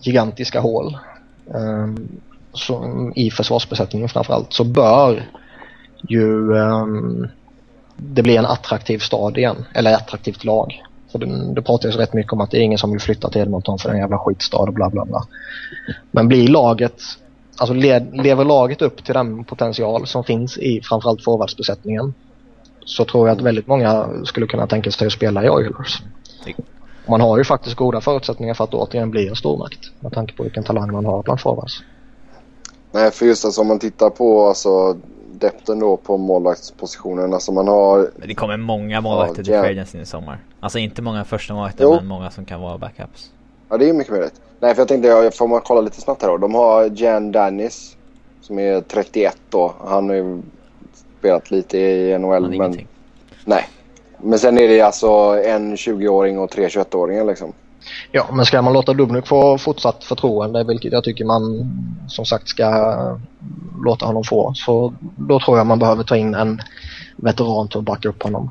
gigantiska hål um, så, i försvarsbesättningen framförallt så bör ju um, det blir en attraktiv stad igen. Eller attraktivt lag. För det, det pratas rätt mycket om att det är ingen som vill flytta till Edmonton för en jävla skitstad och bla bla bla. Men blir laget, alltså le, lever laget upp till den potential som finns i framförallt forwardsbesättningen så tror jag att väldigt många skulle kunna tänka sig att spela i Oilers. Man har ju faktiskt goda förutsättningar för att återigen bli en stormakt med tanke på vilken talang man har bland forwards. Nej, för just alltså om man tittar på alltså, depten då på målvaktspositionen. Alltså man har... Det kommer många målvakter ja, till agency i sommar. Alltså inte många första målvakter men många som kan vara backups. Ja, det är mycket möjligt. Nej, för jag tänkte, får man kolla lite snabbt här då. De har Jan Dennis som är 31 då. Han har ju spelat lite i NHL. Han men... Ingenting. Nej. Men sen är det alltså en 20-åring och tre 21-åringar liksom. Ja, men ska man låta Dubnyk få fortsatt förtroende, vilket jag tycker man som sagt ska låta honom få, så då tror jag man behöver ta in en veteran till att backa upp honom.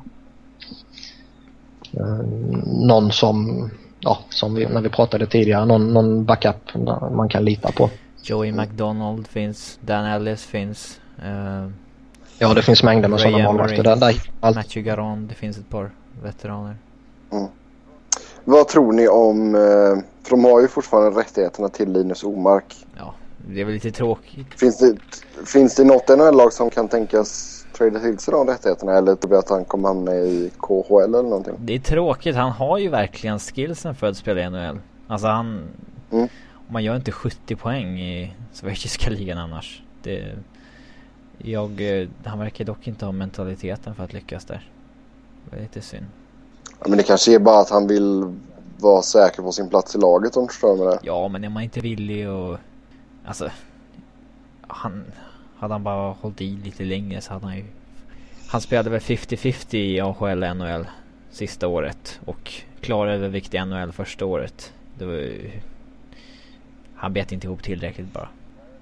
Eh, någon som, ja, som vi, när vi pratade tidigare, någon, någon backup man kan lita på. Joey McDonald finns, Dan Ellis finns. Uh, ja, det finns mängder med sådana målvakter där. där Matthew Garon, det finns ett par veteraner. Mm. Vad tror ni om, eh, för de har ju fortfarande rättigheterna till Linus Omark. Ja, det är väl lite tråkigt. Finns det, finns det något NHL-lag som kan tänkas trada till sig de rättigheterna eller tror du att han kommer hamna i KHL eller någonting? Det är tråkigt, han har ju verkligen skillsen för att spela i NHL. Alltså han... Mm. Man gör inte 70 poäng i schweiziska ligan annars. Det, jag, han verkar dock inte ha mentaliteten för att lyckas där. Det är lite synd. Ja, men det kanske är bara att han vill vara säker på sin plats i laget om du förstår med det. Ja, men är man inte villig och... Alltså... Han... Hade han bara hållit i lite längre så hade han ju... Han spelade väl 50-50 i AHL och NHL sista året och klarade övervikt i NHL första året. Det var ju... Han bet inte ihop tillräckligt bara.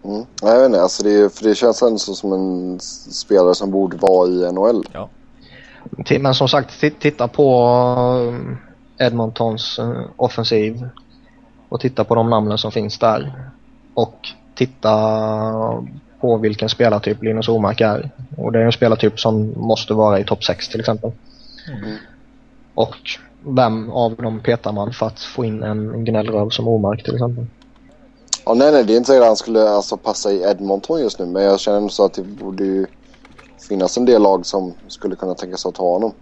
Mm. Nej, jag vet inte. Alltså det, för det känns ändå som en spelare som borde vara i NHL. Ja. Men som sagt, titta på eh, Edmontons eh, offensiv och titta på de namnen som finns där. Och titta på vilken spelartyp Linus Omark är. Och det är en spelartyp som måste vara i topp 6 till exempel. Mm. Och vem av dem petar man för att få in en gnällröv som Omark till exempel? Ja, nej, nej, det är inte säkert att han skulle alltså, passa i Edmonton just nu. Men jag känner så att det borde ju finnas en del lag som skulle kunna tänka sig att ta honom.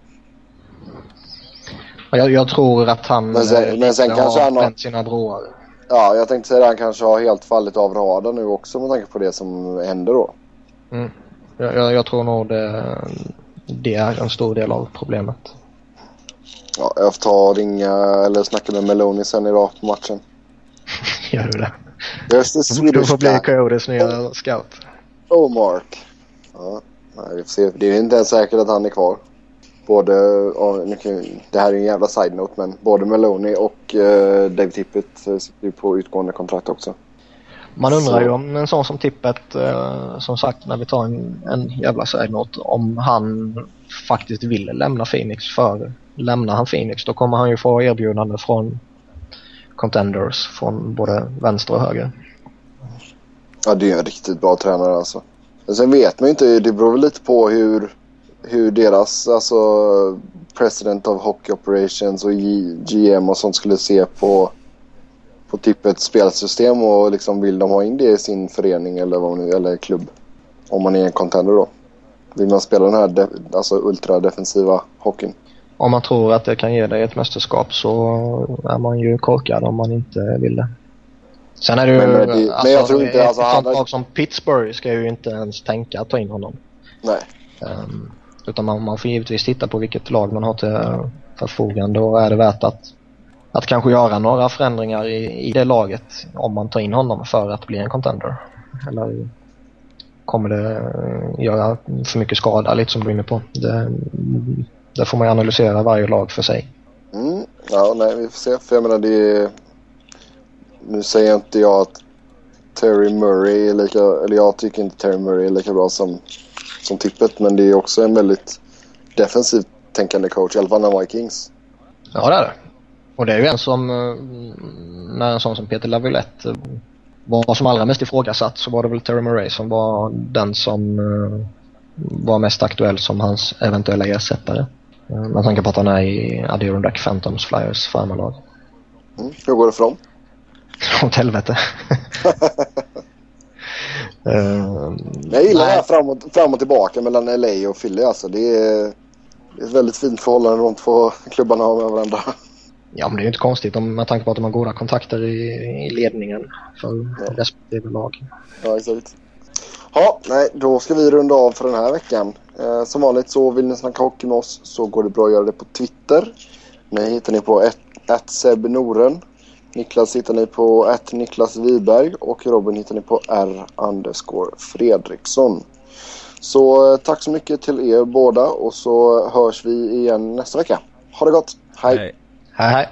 Jag, jag tror att han men sen, men sen kanske har han sina broar. Ja, jag tänkte säga att han kanske har helt fallit av radarn nu också med tanke på det som händer då. Mm. Jag, jag, jag, tror nog det, det är en stor del av problemet. Ja, jag får ta och ringa eller snacka med Meloni sen idag på matchen. Gör du det? Just the Swedish Du får bli Coyotes nya scout. Oh, Mark. Ja. Nej, vi får se. Det är inte ens säkert att han är kvar. Både, det här är en jävla side-note men både Meloni och uh, Dave Tippett sitter på utgående kontrakt också. Man undrar så. ju om en sån som Tippett, uh, som sagt när vi tar en, en jävla side-note, om han faktiskt vill lämna Phoenix för lämnar han Phoenix då kommer han ju få erbjudande från contenders från både vänster och höger. Ja, det är en riktigt bra tränare alltså. Men sen vet man ju inte, det beror väl lite på hur, hur deras alltså President of Hockey Operations och GM och sånt skulle se på, på typ ett spelsystem och liksom vill de ha in det i sin förening eller, vad nu, eller klubb. Om man är en contender då. Vill man spela den här de, alltså ultradefensiva hockeyn? Om man tror att det kan ge dig ett mästerskap så är man ju korkad om man inte vill det. Sen är det ju... Men, det, alltså, men jag tror inte... Ett alltså, sånt han... lag som Pittsburgh ska ju inte ens tänka att ta in honom. Nej. Um, utan man, man får givetvis titta på vilket lag man har till förfogande och är det värt att, att kanske göra några förändringar i, i det laget om man tar in honom för att bli en contender. Eller kommer det eh, göra för mycket skada lite som du är inne på. Det, det får man ju analysera varje lag för sig. Mm, ja, nej, vi får se. För jag menar, det är nu säger inte jag att Terry Murray är lika, eller jag tycker inte Terry Murray är lika bra som, som Tippet. Men det är också en väldigt defensivt tänkande coach, i alla fall när var i Kings. Ja det är det. Och det är ju en som, eh, när en sån som Peter Laviolette eh, var som allra mest ifrågasatt så var det väl Terry Murray som var den som uh, vara mest aktuell som hans eventuella ersättare. Eh, med tanke på att han är i Adirondack Phantoms Flyers farmarlag. Mm. Hur går det för dem? Åt helvete. uh, jag gillar det här fram och, fram och tillbaka mellan LA och Philly. Alltså. Det, är, ett väldigt fint förhållande de två klubbarna har med varandra. Ja, men det är ju inte konstigt om, med tanke på att de har goda kontakter i, i ledningen för ja. respektive lag. Ja, exakt. Ja, nej, då ska vi runda av för den här veckan. Eh, som vanligt så vill ni snacka hockey med oss så går det bra att göra det på Twitter. Mig hittar ni på @sebnoren. Niklas hittar ni på att Niklas Wiberg och Robin hittar ni på R underscore Fredriksson. Så eh, tack så mycket till er båda och så hörs vi igen nästa vecka. Ha det gott. Hej! Hej. Hej hej.